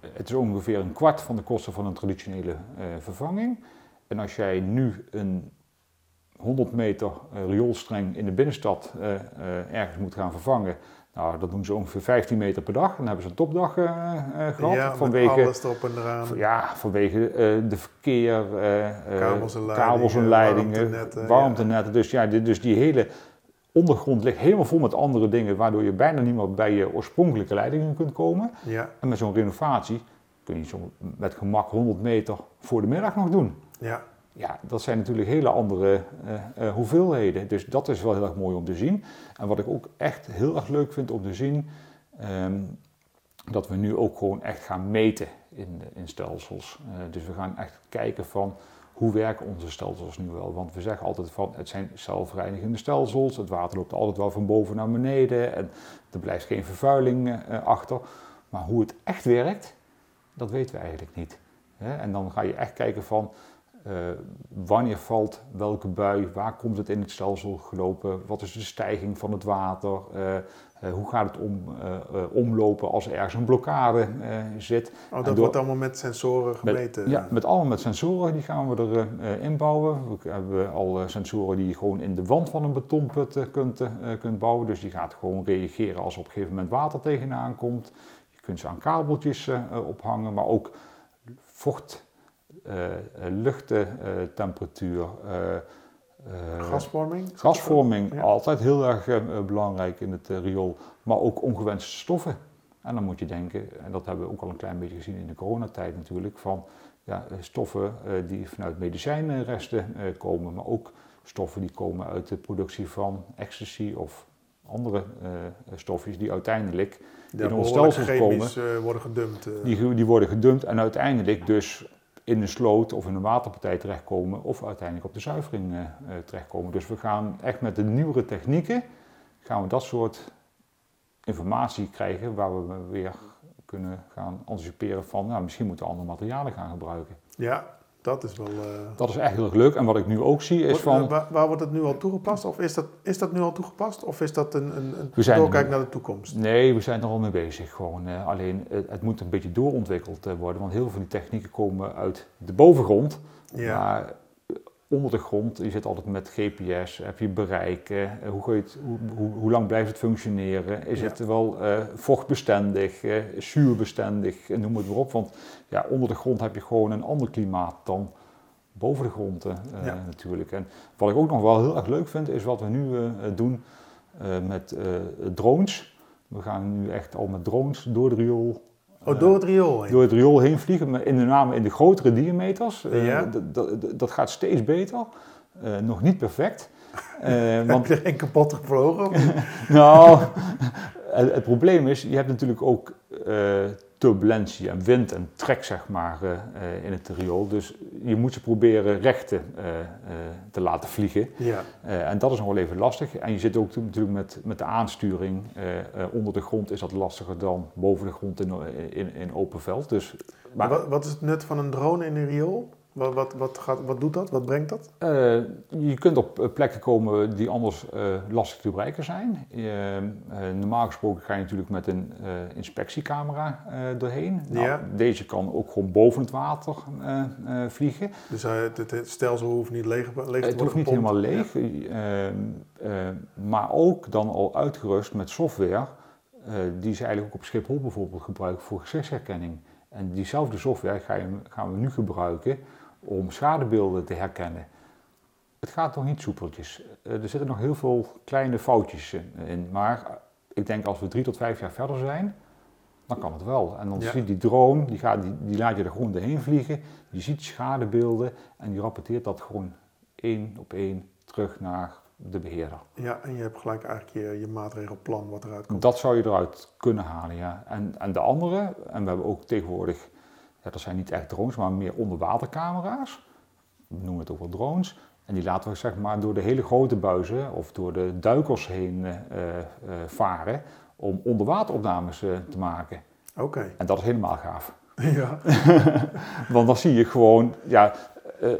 het is ongeveer een kwart van de kosten van een traditionele vervanging. En als jij nu een 100 meter rioolstreng in de binnenstad ergens moet gaan vervangen. Nou, dat doen ze ongeveer 15 meter per dag. Dan hebben ze een topdag gehad. Ja, vanwege, alles erop en eraan. Ja, vanwege de verkeer, kabels en, kabels en leidingen, warmtenetten. warmtenetten. Dus, ja, dus die hele ondergrond ligt helemaal vol met andere dingen, waardoor je bijna niet meer bij je oorspronkelijke leidingen kunt komen. Ja. En met zo'n renovatie kun je zo met gemak 100 meter voor de middag nog doen. Ja ja, dat zijn natuurlijk hele andere uh, uh, hoeveelheden. Dus dat is wel heel erg mooi om te zien. En wat ik ook echt heel erg leuk vind om te zien, um, dat we nu ook gewoon echt gaan meten in, in stelsels. Uh, dus we gaan echt kijken van hoe werken onze stelsels nu wel. Want we zeggen altijd van het zijn zelfreinigende stelsels, het water loopt altijd wel van boven naar beneden en er blijft geen vervuiling achter. Maar hoe het echt werkt, dat weten we eigenlijk niet. En dan ga je echt kijken van uh, wanneer valt welke bui, waar komt het in het stelsel gelopen, wat is de stijging van het water, uh, uh, hoe gaat het om, omlopen als er ergens een blokkade zit. Oh, dat wordt allemaal met sensoren gemeten? Met, ja, met allemaal met sensoren, die gaan we erin inbouwen. We hebben al sensoren die je gewoon in de wand van een betonput kunt, kunt bouwen, dus die gaat gewoon reageren als op een gegeven moment water tegenaan komt je kunt ze aan kabeltjes ophangen, maar ook vocht, luchttemperatuur. gasvorming? Gasvorming, altijd heel erg belangrijk in het riool. Maar ook ongewenste stoffen. En dan moet je denken, en dat hebben we ook al een klein beetje gezien in de coronatijd natuurlijk, van ja, stoffen uh, die vanuit medicijnresten uh, komen, maar ook stoffen die komen uit de productie van ecstasy of andere uh, stofjes die uiteindelijk in ons stelsel komen. worden gedumpt. Die, die worden gedumpt en uiteindelijk dus in een sloot of in een waterpartij terechtkomen of uiteindelijk op de zuivering terechtkomen. Dus we gaan echt met de nieuwere technieken, gaan we dat soort informatie krijgen waar we weer kunnen gaan anticiperen van, nou, misschien moeten we andere materialen gaan gebruiken. Ja, dat is wel... Uh... Dat is echt heel erg leuk. En wat ik nu ook zie is van... Waar, waar, wordt het nu al toegepast? Of is dat, is dat nu al toegepast? Of is dat een, een, een doorkijk naar de toekomst? Nee, we zijn er al mee bezig. Gewoon, uh, alleen het, het, moet een beetje doorontwikkeld uh, worden. Want heel veel van die technieken komen uit de bovengrond. Ja. Maar onder de grond. Je zit altijd met GPS, heb je bereik, eh, hoe, het, hoe, hoe, hoe, lang blijft het functioneren? Is het wel uh, vochtbestendig, uh, zuurbestendig, noem het maar op. Want ja, onder de grond heb je gewoon een ander klimaat dan boven de grond natuurlijk. En wat ik ook nog wel heel erg leuk vind, is wat we nu doen met drones. We gaan nu echt al met drones door de riool Oh, door het riool heen? Door het riool heen vliegen, maar in de name in de grotere diameters. Eh, ja. dat gaat steeds beter. Uh, nog niet perfect. *laughs* Uh, want... Heb je er kapot gevlogen? *laughs* nou, het, het, probleem is, je hebt natuurlijk ook turbulentie en wind en trek zeg maar uh, in het riool. Dus je moet ze proberen recht uh, te laten vliegen. Ja. en dat is nog wel even lastig. En je zit ook natuurlijk met, met de aansturing. onder de grond is dat lastiger dan boven de grond in, in, in open veld. Dus, maar... Wat, wat is het nut van een drone in een riool? Wat, wat, wat, gaat, wat doet dat? Wat brengt dat? Uh, je kunt op eh, plekken komen die anders uh, lastig te bereiken zijn. normaal gesproken ga je natuurlijk met een inspectiecamera doorheen. Nou, ja. Deze kan ook gewoon boven het water vliegen. Dus het, het, stelsel hoeft niet leeg, leeg te worden Het hoeft niet helemaal leeg. maar ook dan al uitgerust met software die ze eigenlijk ook op Schiphol bijvoorbeeld gebruiken voor gezichtsherkenning. En diezelfde software gaan we nu gebruiken om schadebeelden te herkennen. Het gaat nog niet soepeltjes. Eh, er zitten nog heel veel kleine foutjes in. Maar ik denk als we drie tot vijf jaar verder zijn, dan kan het wel. En dan ja. ziet die drone, die, gaat, die, die laat je er gewoon doorheen vliegen. Je ziet schadebeelden en die rapporteert dat gewoon één op één terug naar de beheerder. Ja, en je hebt gelijk eigenlijk je, je maatregelplan wat eruit komt. Dat zou je eruit kunnen halen, ja. En, en de andere, en we hebben ook tegenwoordig ja, dat zijn niet echt drones, maar meer onderwatercamera's. We noemen het ook wel drones. En die laten we zeg maar door de hele grote buizen of door de duikers heen uh, uh, varen om onderwateropnames uh, te maken. Oké. En dat is helemaal gaaf. *laughs* Ja. *laughs* Want dan zie je gewoon, ja,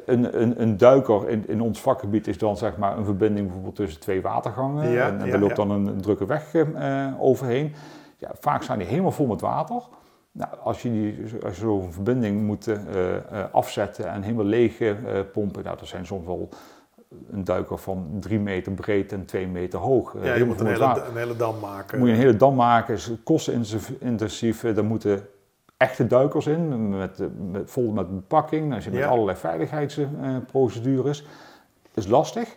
een, een, een duiker in, in ons vakgebied is dan zeg maar een verbinding bijvoorbeeld tussen twee watergangen. Ja, en, en ja, daar loopt dan een, drukke weg overheen. Ja, vaak zijn die helemaal vol met water. Nou, als je, die, als je zo'n verbinding moet uh, afzetten en helemaal leeg uh, pompen, nou, dat zijn soms wel een duiker van drie meter breed en twee meter hoog. Ja, je moet een hele, een hele, dam maken. Moet je een hele dam maken, is kostenintensief. Daar moeten echte duikers in, met, met vol met bepakking. Dan zit met allerlei veiligheidsprocedures. Dat is lastig.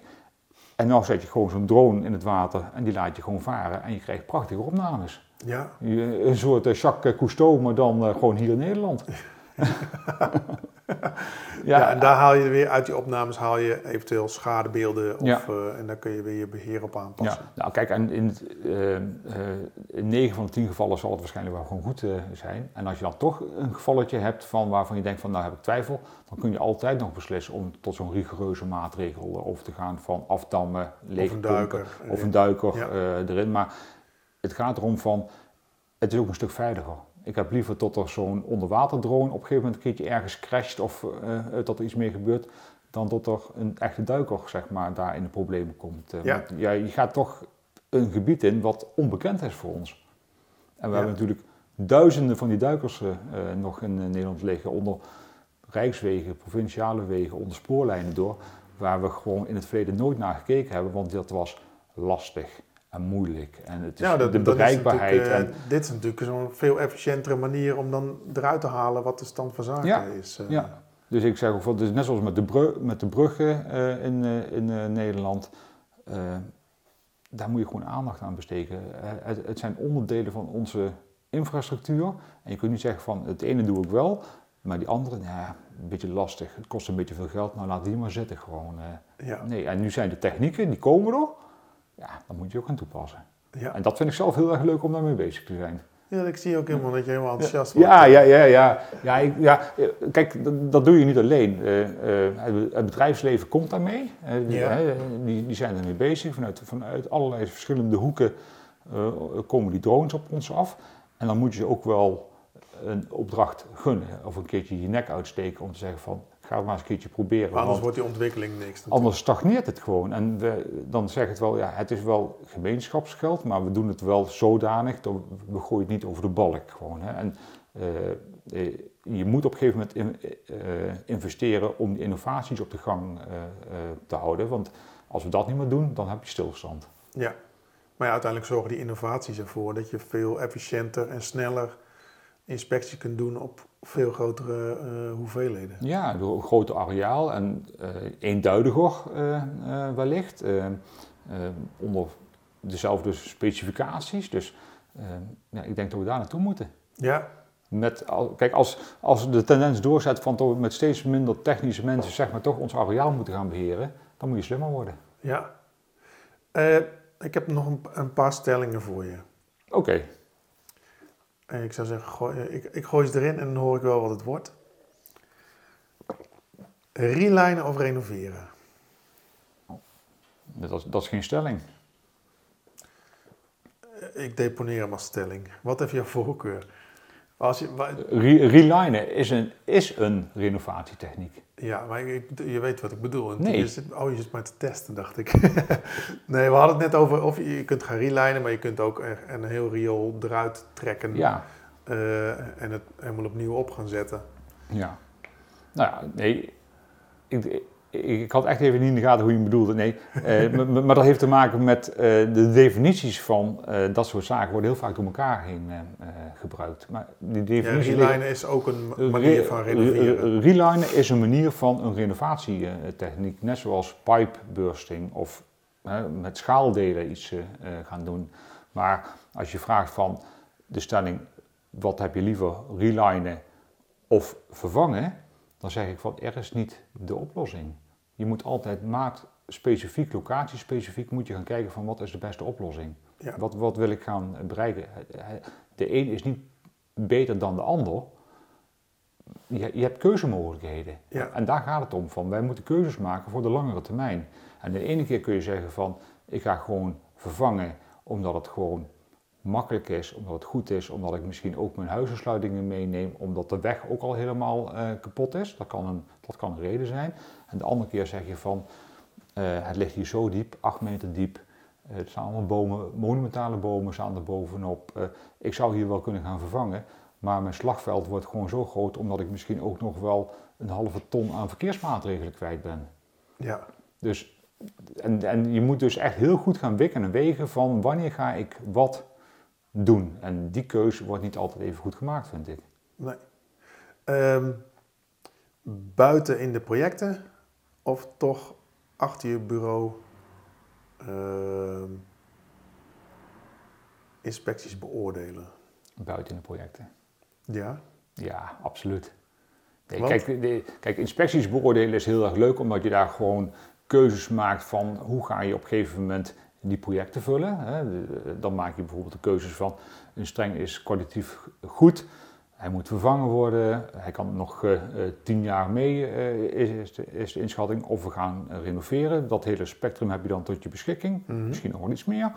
En dan zet je gewoon zo'n drone in het water en die laat je gewoon varen en je krijgt prachtige opnames. Ja. Een soort eh, Jacques Cousteau, maar dan eh, gewoon hier in Nederland. *laughs* *laughs* ja, en daar haal je weer uit die opnames haal je eventueel schadebeelden of, uh, en daar kun je weer je beheer op aanpassen. Ja, nou kijk, en in, uh, in 9 van de 10 gevallen zal het waarschijnlijk wel gewoon goed zijn. En als je dan toch een gevalletje hebt van waarvan je denkt van nou heb ik twijfel, dan kun je altijd nog beslissen om tot zo'n rigoureuze maatregel over te gaan van afdammen, leegpompen of een duiker, of een duiker erin. Maar het gaat erom van, het is ook een stuk veiliger. Ik heb liever tot er zo'n onderwaterdrone op een gegeven moment een keertje ergens crasht of uh, dat er iets meer gebeurt, dan dat er een echte duiker zeg maar, daar in de problemen komt. Uh, ja. ja, je gaat toch een gebied in wat onbekend is voor ons. En we hebben natuurlijk duizenden van die duikers uh, nog in Nederland liggen onder rijkswegen, provinciale wegen, onder spoorlijnen door, waar we gewoon in het verleden nooit naar gekeken hebben, want dat was lastig en moeilijk. En het is Ja, dat, de is bereikbaarheid. natuurlijk, en, eh, dit is natuurlijk zo'n veel efficiëntere manier om dan eruit te halen wat de stand van zaken Ja, is. eh. ja. Dus ik zeg ook, net zoals met de, brug, met de bruggen eh, in, eh, in eh, Nederland. eh, daar moet je gewoon aandacht aan besteden. Eh, het, het zijn onderdelen van onze infrastructuur. En je kunt niet zeggen van het ene doe ik wel, maar die andere, nou ja, een beetje lastig. Het kost een beetje veel geld, nou laat die maar zitten gewoon. eh. Ja, nee, en nu zijn de technieken, die komen er. Ja, dan moet je ook gaan toepassen. ja. En dat vind ik zelf heel erg leuk om daarmee bezig te zijn. ja, ik zie ook helemaal dat je helemaal enthousiast wordt. Ja, ja, ja, ja. ja, ik, ja kijk, dat, dat doe je niet alleen. Eh, eh, het bedrijfsleven komt daarmee. Eh, die, Ja. die, die zijn ermee bezig. Vanuit, vanuit allerlei verschillende hoeken komen die drones op ons af. En dan moet je ze ook wel een opdracht gunnen. Of een keertje je nek uitsteken om te zeggen van, ga het maar eens een keertje proberen. Anders wordt die ontwikkeling niks. natuurlijk. Anders stagneert het gewoon. En we, dan zeg het wel, ja, het is wel gemeenschapsgeld, maar we doen het wel zodanig dat we, gooien het niet over de balk gewoon. Hè. En eh, eh, je moet op een gegeven moment in- eh, investeren om die innovaties op de gang te houden. Want als we dat niet meer doen, dan heb je stilstand. Ja, maar ja, uiteindelijk zorgen die innovaties ervoor dat je veel efficiënter en sneller inspectie kunt doen op veel grotere eh, hoeveelheden. Ja, door een groter areaal en eh, eenduidiger eh, wellicht. onder dezelfde specificaties. Dus ja, ik denk dat we daar naartoe moeten. Ja, Met, kijk, als, als de tendens doorzet van dat we met steeds minder technische mensen zeg maar, toch ons areaal moeten gaan beheren, dan moet je slimmer worden. ja. Ik heb nog een, een paar stellingen voor je. Oké, En ik zou zeggen, gooi, ik, ik gooi ze erin en dan hoor ik wel wat het wordt. Relinen of renoveren? dat, is- dat is geen stelling. Eh, Ik deponeer hem als stelling. Wat heeft jouw voorkeur? Als je, wa- Re- Relinen is een, is een renovatietechniek. ja, maar ik, je weet wat ik bedoel. En Nee. Je zit, oh, je zit maar te testen, dacht ik. *laughs* nee, we hadden het net over of je, je kunt gaan relinen, maar je kunt ook er- een heel riool eruit trekken Ja, eh, en het helemaal opnieuw op gaan zetten. ja. Nou ja, nee. Ik, ik, had echt even niet in de gaten hoe je hem bedoelde. Nee, eh, *laughs* maar- dat heeft te maken met eh, de definities van eh, dat soort zaken worden heel vaak door elkaar heen gebruikt. Maar die Ja, definities liggen- relinen is ook een ma- manier van renoveren. Relinen is een manier van een renovatietechniek, net zoals pipe bursting of met schaaldelen iets gaan doen. Maar als je vraagt van de stelling, wat heb je liever, relinen of vervangen, dan zeg ik van er is niet de oplossing. Je moet altijd maatspecifiek, locatiespecifiek, moet je gaan kijken van wat is de beste oplossing. Ja. Wat, wat wil ik gaan bereiken? De een is niet beter dan de ander. Je, je hebt keuzemogelijkheden. Ja. En daar gaat het om. Van, wij moeten keuzes maken voor de langere termijn. En de ene keer kun je zeggen van ik ga gewoon vervangen omdat het gewoon makkelijk is, omdat het goed is, omdat ik misschien ook mijn huisensluitingen meeneem, omdat de weg ook al helemaal eh, kapot is. Dat kan, een, dat kan een reden zijn. En de andere keer zeg je van eh, het ligt hier zo diep, acht meter diep. Eh, er staan allemaal bomen, monumentale bomen staan er bovenop. Ik zou hier wel kunnen gaan vervangen, maar mijn slagveld wordt gewoon zo groot omdat ik misschien ook nog wel een halve ton aan verkeersmaatregelen kwijt ben. Ja, Dus, en, en je moet dus echt heel goed gaan wikken en wegen van wanneer ga ik wat doen. En die keuze wordt niet altijd even goed gemaakt, vind ik. nee. Ehm, buiten in de projecten of toch achter je bureau ehm, inspecties beoordelen? Buiten de projecten. Ja, Ja, absoluut. Nee, kijk, de, kijk, inspecties beoordelen is heel erg leuk, omdat je daar gewoon keuzes maakt van hoe ga je op een gegeven moment die projecten vullen. Dan maak je bijvoorbeeld de keuzes van een streng is kwalitatief goed, hij moet vervangen worden, hij kan nog eh, eh, tien jaar mee, eh, is, is, de, inschatting, of we gaan renoveren. Dat hele spectrum heb je dan tot je beschikking, Mhm. misschien nog wel iets meer.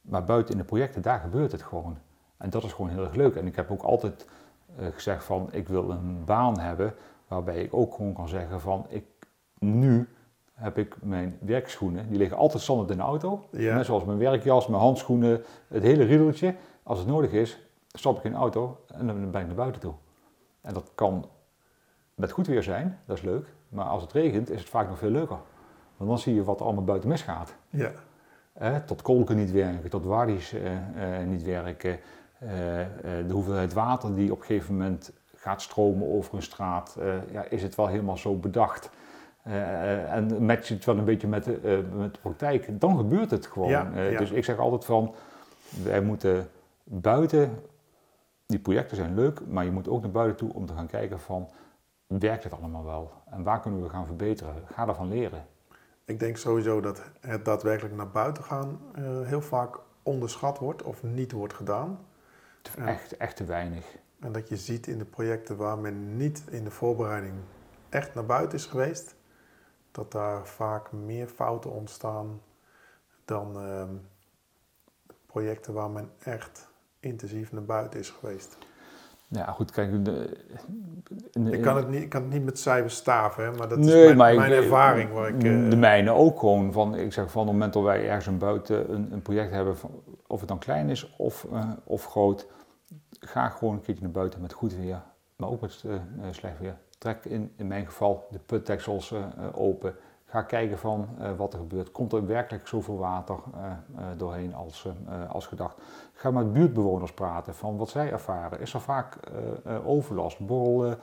Maar buiten in de projecten, daar gebeurt het gewoon. En dat is gewoon heel erg leuk. En ik heb ook altijd gezegd van ik wil een baan hebben waarbij ik ook gewoon kan zeggen van ik nu heb ik mijn werkschoenen, die liggen altijd standaard in de auto. Ja. Net zoals mijn werkjas, mijn handschoenen, het hele riedeltje. Als het nodig is, stap ik in de auto en dan ben ik naar buiten toe. En dat kan met goed weer zijn, dat is leuk. Maar als het regent is het vaak nog veel leuker. Want dan zie je wat er allemaal buiten misgaat. ja. tot kolken niet werken, tot waddies niet werken. de hoeveelheid water die op een gegeven moment gaat stromen over een straat, ja, is het wel helemaal zo bedacht. Uh, en match het wel een beetje met de, met de praktijk, dan gebeurt het gewoon. Dus ik zeg altijd van, wij moeten buiten, die projecten zijn leuk, maar je moet ook naar buiten toe om te gaan kijken van, werkt het allemaal wel? En waar kunnen we gaan verbeteren? Ga ervan leren. Ik denk sowieso dat het daadwerkelijk naar buiten gaan heel vaak onderschat wordt of niet wordt gedaan. Echt, echt te weinig. En dat je ziet in de projecten waar men niet in de voorbereiding echt naar buiten is geweest, dat daar vaak meer fouten ontstaan dan uh, projecten waar men echt intensief naar buiten is geweest. Ja, goed, kijk. De, ik, kan het niet, ik kan het niet met cijfers staven, hè, maar dat is mijn, mijn ervaring. Waar ik, de uh, mijne ook gewoon. Van, ik zeg van het moment dat wij ergens een buiten een, een project hebben, van, of het dan klein is of, uh, of groot, ga gewoon een keertje naar buiten met goed weer, maar ook met uh, slecht weer trek in, in mijn geval de putdeksels uh, open. Ga kijken van uh, wat er gebeurt. Komt er werkelijk zoveel water doorheen als, als gedacht? Ga met buurtbewoners praten van wat zij ervaren. Is er vaak overlast? Borrelen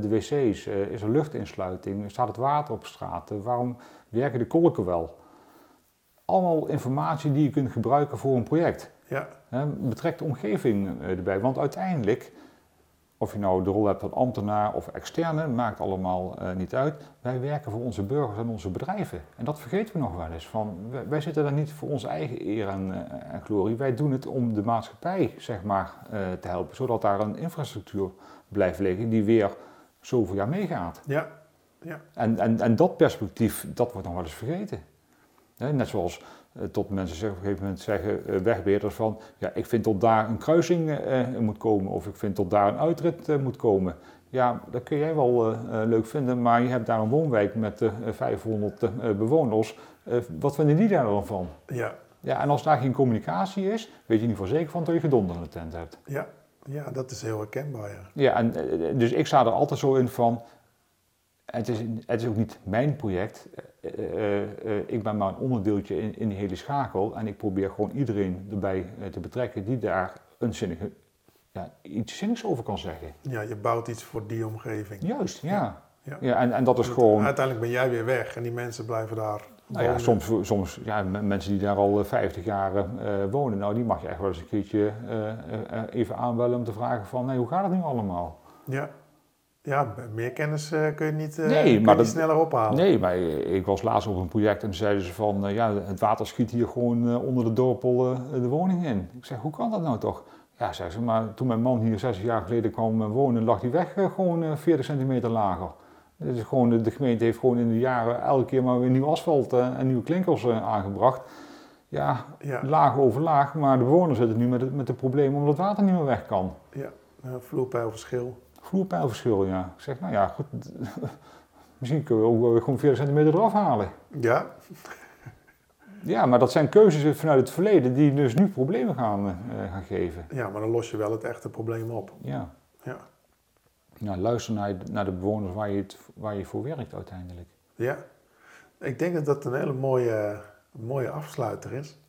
de wc's? is er luchtinsluiting? Staat het water op straat? waarom werken de kolken wel? Allemaal informatie die je kunt gebruiken voor een project. Ja. betrek de omgeving erbij, want uiteindelijk of je nou de rol hebt van ambtenaar of externe, maakt allemaal uh, niet uit. Wij werken voor onze burgers en onze bedrijven. En dat vergeten we nog wel eens. Van, wij, zitten daar niet voor onze eigen eer en, uh, en, glorie. Wij doen het om de maatschappij zeg maar, uh, te helpen, zodat daar een infrastructuur blijft liggen die weer zoveel jaar meegaat. Ja. Ja. En, en, en dat perspectief, dat wordt nog wel eens vergeten. net zoals tot mensen zeggen, op een gegeven moment zeggen uh, wegbeheerders van, ja, ik vind tot daar een kruising uh, moet komen of ik vind tot daar een uitrit moet komen. Ja, dat kun jij wel leuk vinden, maar je hebt daar een woonwijk met 500 bewoners. wat vinden die daar dan van? Ja. Ja, en als daar geen communicatie is, weet je niet voor zeker van dat je gedonder in de tent hebt. Ja, ja dat is heel herkenbaar, ja. Ja, en dus ik sta er altijd zo in van, het is, het is ook niet mijn project. Uh, uh, ik ben maar een onderdeeltje in, in die hele schakel. En ik probeer gewoon iedereen erbij te betrekken die daar een zinnige, ja, iets zinnigs over kan zeggen. Ja, je bouwt iets voor die omgeving. Juist, ja. ja. ja. en, en dat is gewoon... Uiteindelijk ben jij weer weg en die mensen blijven daar nou ja, soms, soms ja, mensen die daar al 50 jaar wonen, nou die mag je echt wel eens een keertje even aanbellen om te vragen van, nee, hoe gaat het nu allemaal? Ja. Ja, meer kennis uh, kun je niet, uh, nee, maar dat, sneller ophalen. Nee, maar ik was laatst op een project en zeiden ze van, uh, ja, het water schiet hier gewoon onder de dorpel de woning in. Ik zeg, hoe kan dat nou toch? Ja, zeggen ze, maar toen mijn man hier 60 jaar geleden kwam wonen, lag die weg gewoon 40 centimeter lager. Dus gewoon, de gemeente heeft gewoon in de jaren elke keer maar weer nieuw asfalt en nieuwe klinkers aangebracht. Ja, ja, laag over laag, maar de bewoners zitten nu met het, met het probleem omdat het water niet meer weg kan. Ja, vloerpeilverschil. Vloerpijlverschil, ja. Ik zeg, nou ja, goed. *laughs* Misschien kunnen we ook gewoon 40 centimeter eraf halen. Ja. Ja, maar dat zijn keuzes vanuit het verleden die dus nu problemen gaan, uh, gaan geven. Ja, maar dan los je wel het echte probleem op. Ja. ja. Nou, luister naar, naar de bewoners waar je, het, waar je voor werkt uiteindelijk. Ja. Ik denk dat dat een hele mooie, mooie afsluiter is.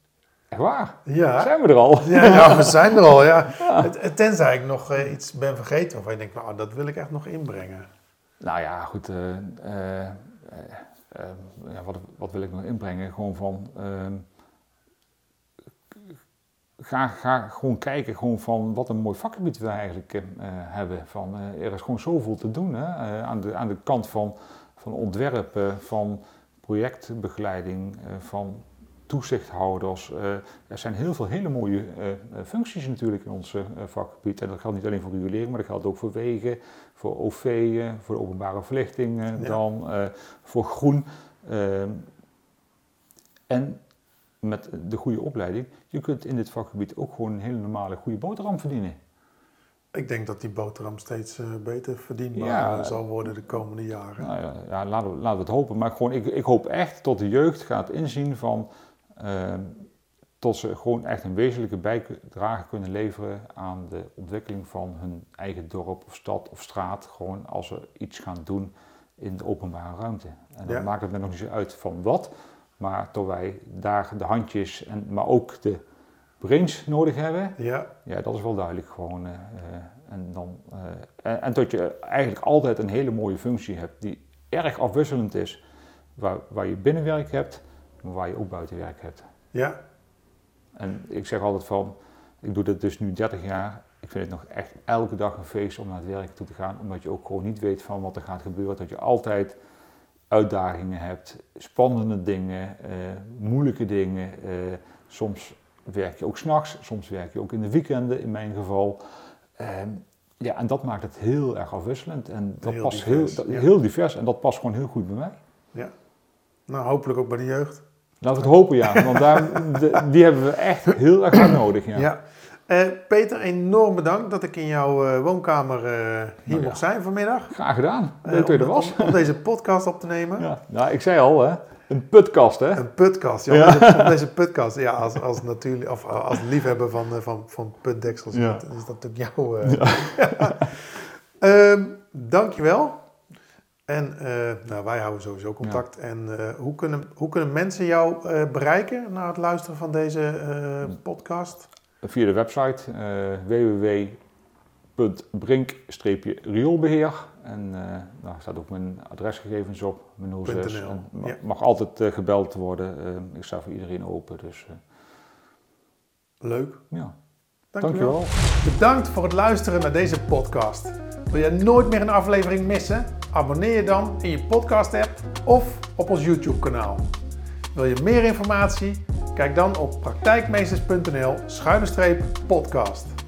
Echt waar? Ja. Zijn we er al? Ja, ja we *laughs* zijn er al, ja. Tenzij ik nog uh, iets ben vergeten waarvan je denkt, nou, dat wil ik echt nog inbrengen. Nou ja, goed. Uh, uh, ja, wat, wat, wil ik nog inbrengen? Gewoon van... Ehm, ga, ga gewoon kijken gewoon van wat een mooi vakgebied we eigenlijk hebben. Van, er is gewoon zoveel te doen hè? aan, de, aan de kant van, van ontwerpen, van projectbegeleiding, van toezichthouders. Uh, er zijn heel veel hele mooie uh, functies natuurlijk in ons vakgebied. En dat geldt niet alleen voor regulering, maar dat geldt ook voor wegen, voor OV, voor de openbare verlichting, dan voor groen. en met de goede opleiding, je kunt in dit vakgebied ook gewoon een hele normale goede boterham verdienen. Ik denk dat die boterham steeds uh, beter verdienbaar ja, zal worden de komende jaren. Nou ja, ja laten, we, laten, we, het hopen. Maar gewoon, ik, ik hoop echt dat de jeugd gaat inzien van uh, tot ze gewoon echt een wezenlijke bijdrage kunnen leveren aan de ontwikkeling van hun eigen dorp of stad of straat. Gewoon als ze iets gaan doen in de openbare ruimte. En dan maakt het me nog niet zo uit van wat, Maar tot wij daar de handjes, en, maar ook de brains nodig hebben, Ja, ja, dat is wel duidelijk gewoon. eh, eh, en, dan, eh, en, en dat je eigenlijk altijd een hele mooie functie hebt die erg afwisselend is. Waar, waar je binnenwerk hebt, waar je ook buitenwerk hebt. ja, En ik zeg altijd van, ik doe dit dus nu 30 jaar. Ik vind het nog echt elke dag een feest om naar het werk toe te gaan. Omdat je ook gewoon niet weet van wat er gaat gebeuren. Dat je altijd uitdagingen hebt, spannende dingen, eh, moeilijke dingen. eh, soms werk je ook s'nachts, soms werk je ook in de weekenden in mijn geval. Ehm, ja, en dat maakt het heel erg afwisselend. En dat Heel past divers, heel, dat- ja. heel divers en dat past gewoon heel goed bij mij. nou hopelijk ook bij de jeugd. Laten we het hopen, ja. Want daar, *laughs* de- die hebben we echt heel erg hard nodig. Ja. Ja. Eh, Peter, enorm bedankt dat ik in jouw eh, woonkamer eh, hier Nou ja. mocht zijn vanmiddag. Graag gedaan. Leuk dat je er om- was. Om, om deze podcast op te nemen. Ja, nou, ik zei al, hè, een putkast, hè? Een putkast. Ja, Ja. Deze, deze putkast. Ja, als, als, natuurlijk, of als liefhebber van, van, van putdeksels Ja. is dat natuurlijk jouw... eh *laughs* Ehm, dankjewel. En eh, nou, wij houden sowieso contact. En eh, hoe, kunnen, hoe kunnen mensen jou eh, bereiken na het luisteren van deze podcast? Via de website www.brink-rioolbeheer. En daar staat ook mijn adresgegevens op, mijn 06. .nl, En ma- ja. mag altijd gebeld worden. Ik sta voor iedereen open, dus Leuk. ja. Dankjewel. Dankjewel. Bedankt voor het luisteren naar deze podcast. Wil je nooit meer een aflevering missen? Abonneer je dan in je podcast app of op ons YouTube kanaal. Wil je meer informatie? Kijk dan op praktijkmeesters.nl schuine streep podcast.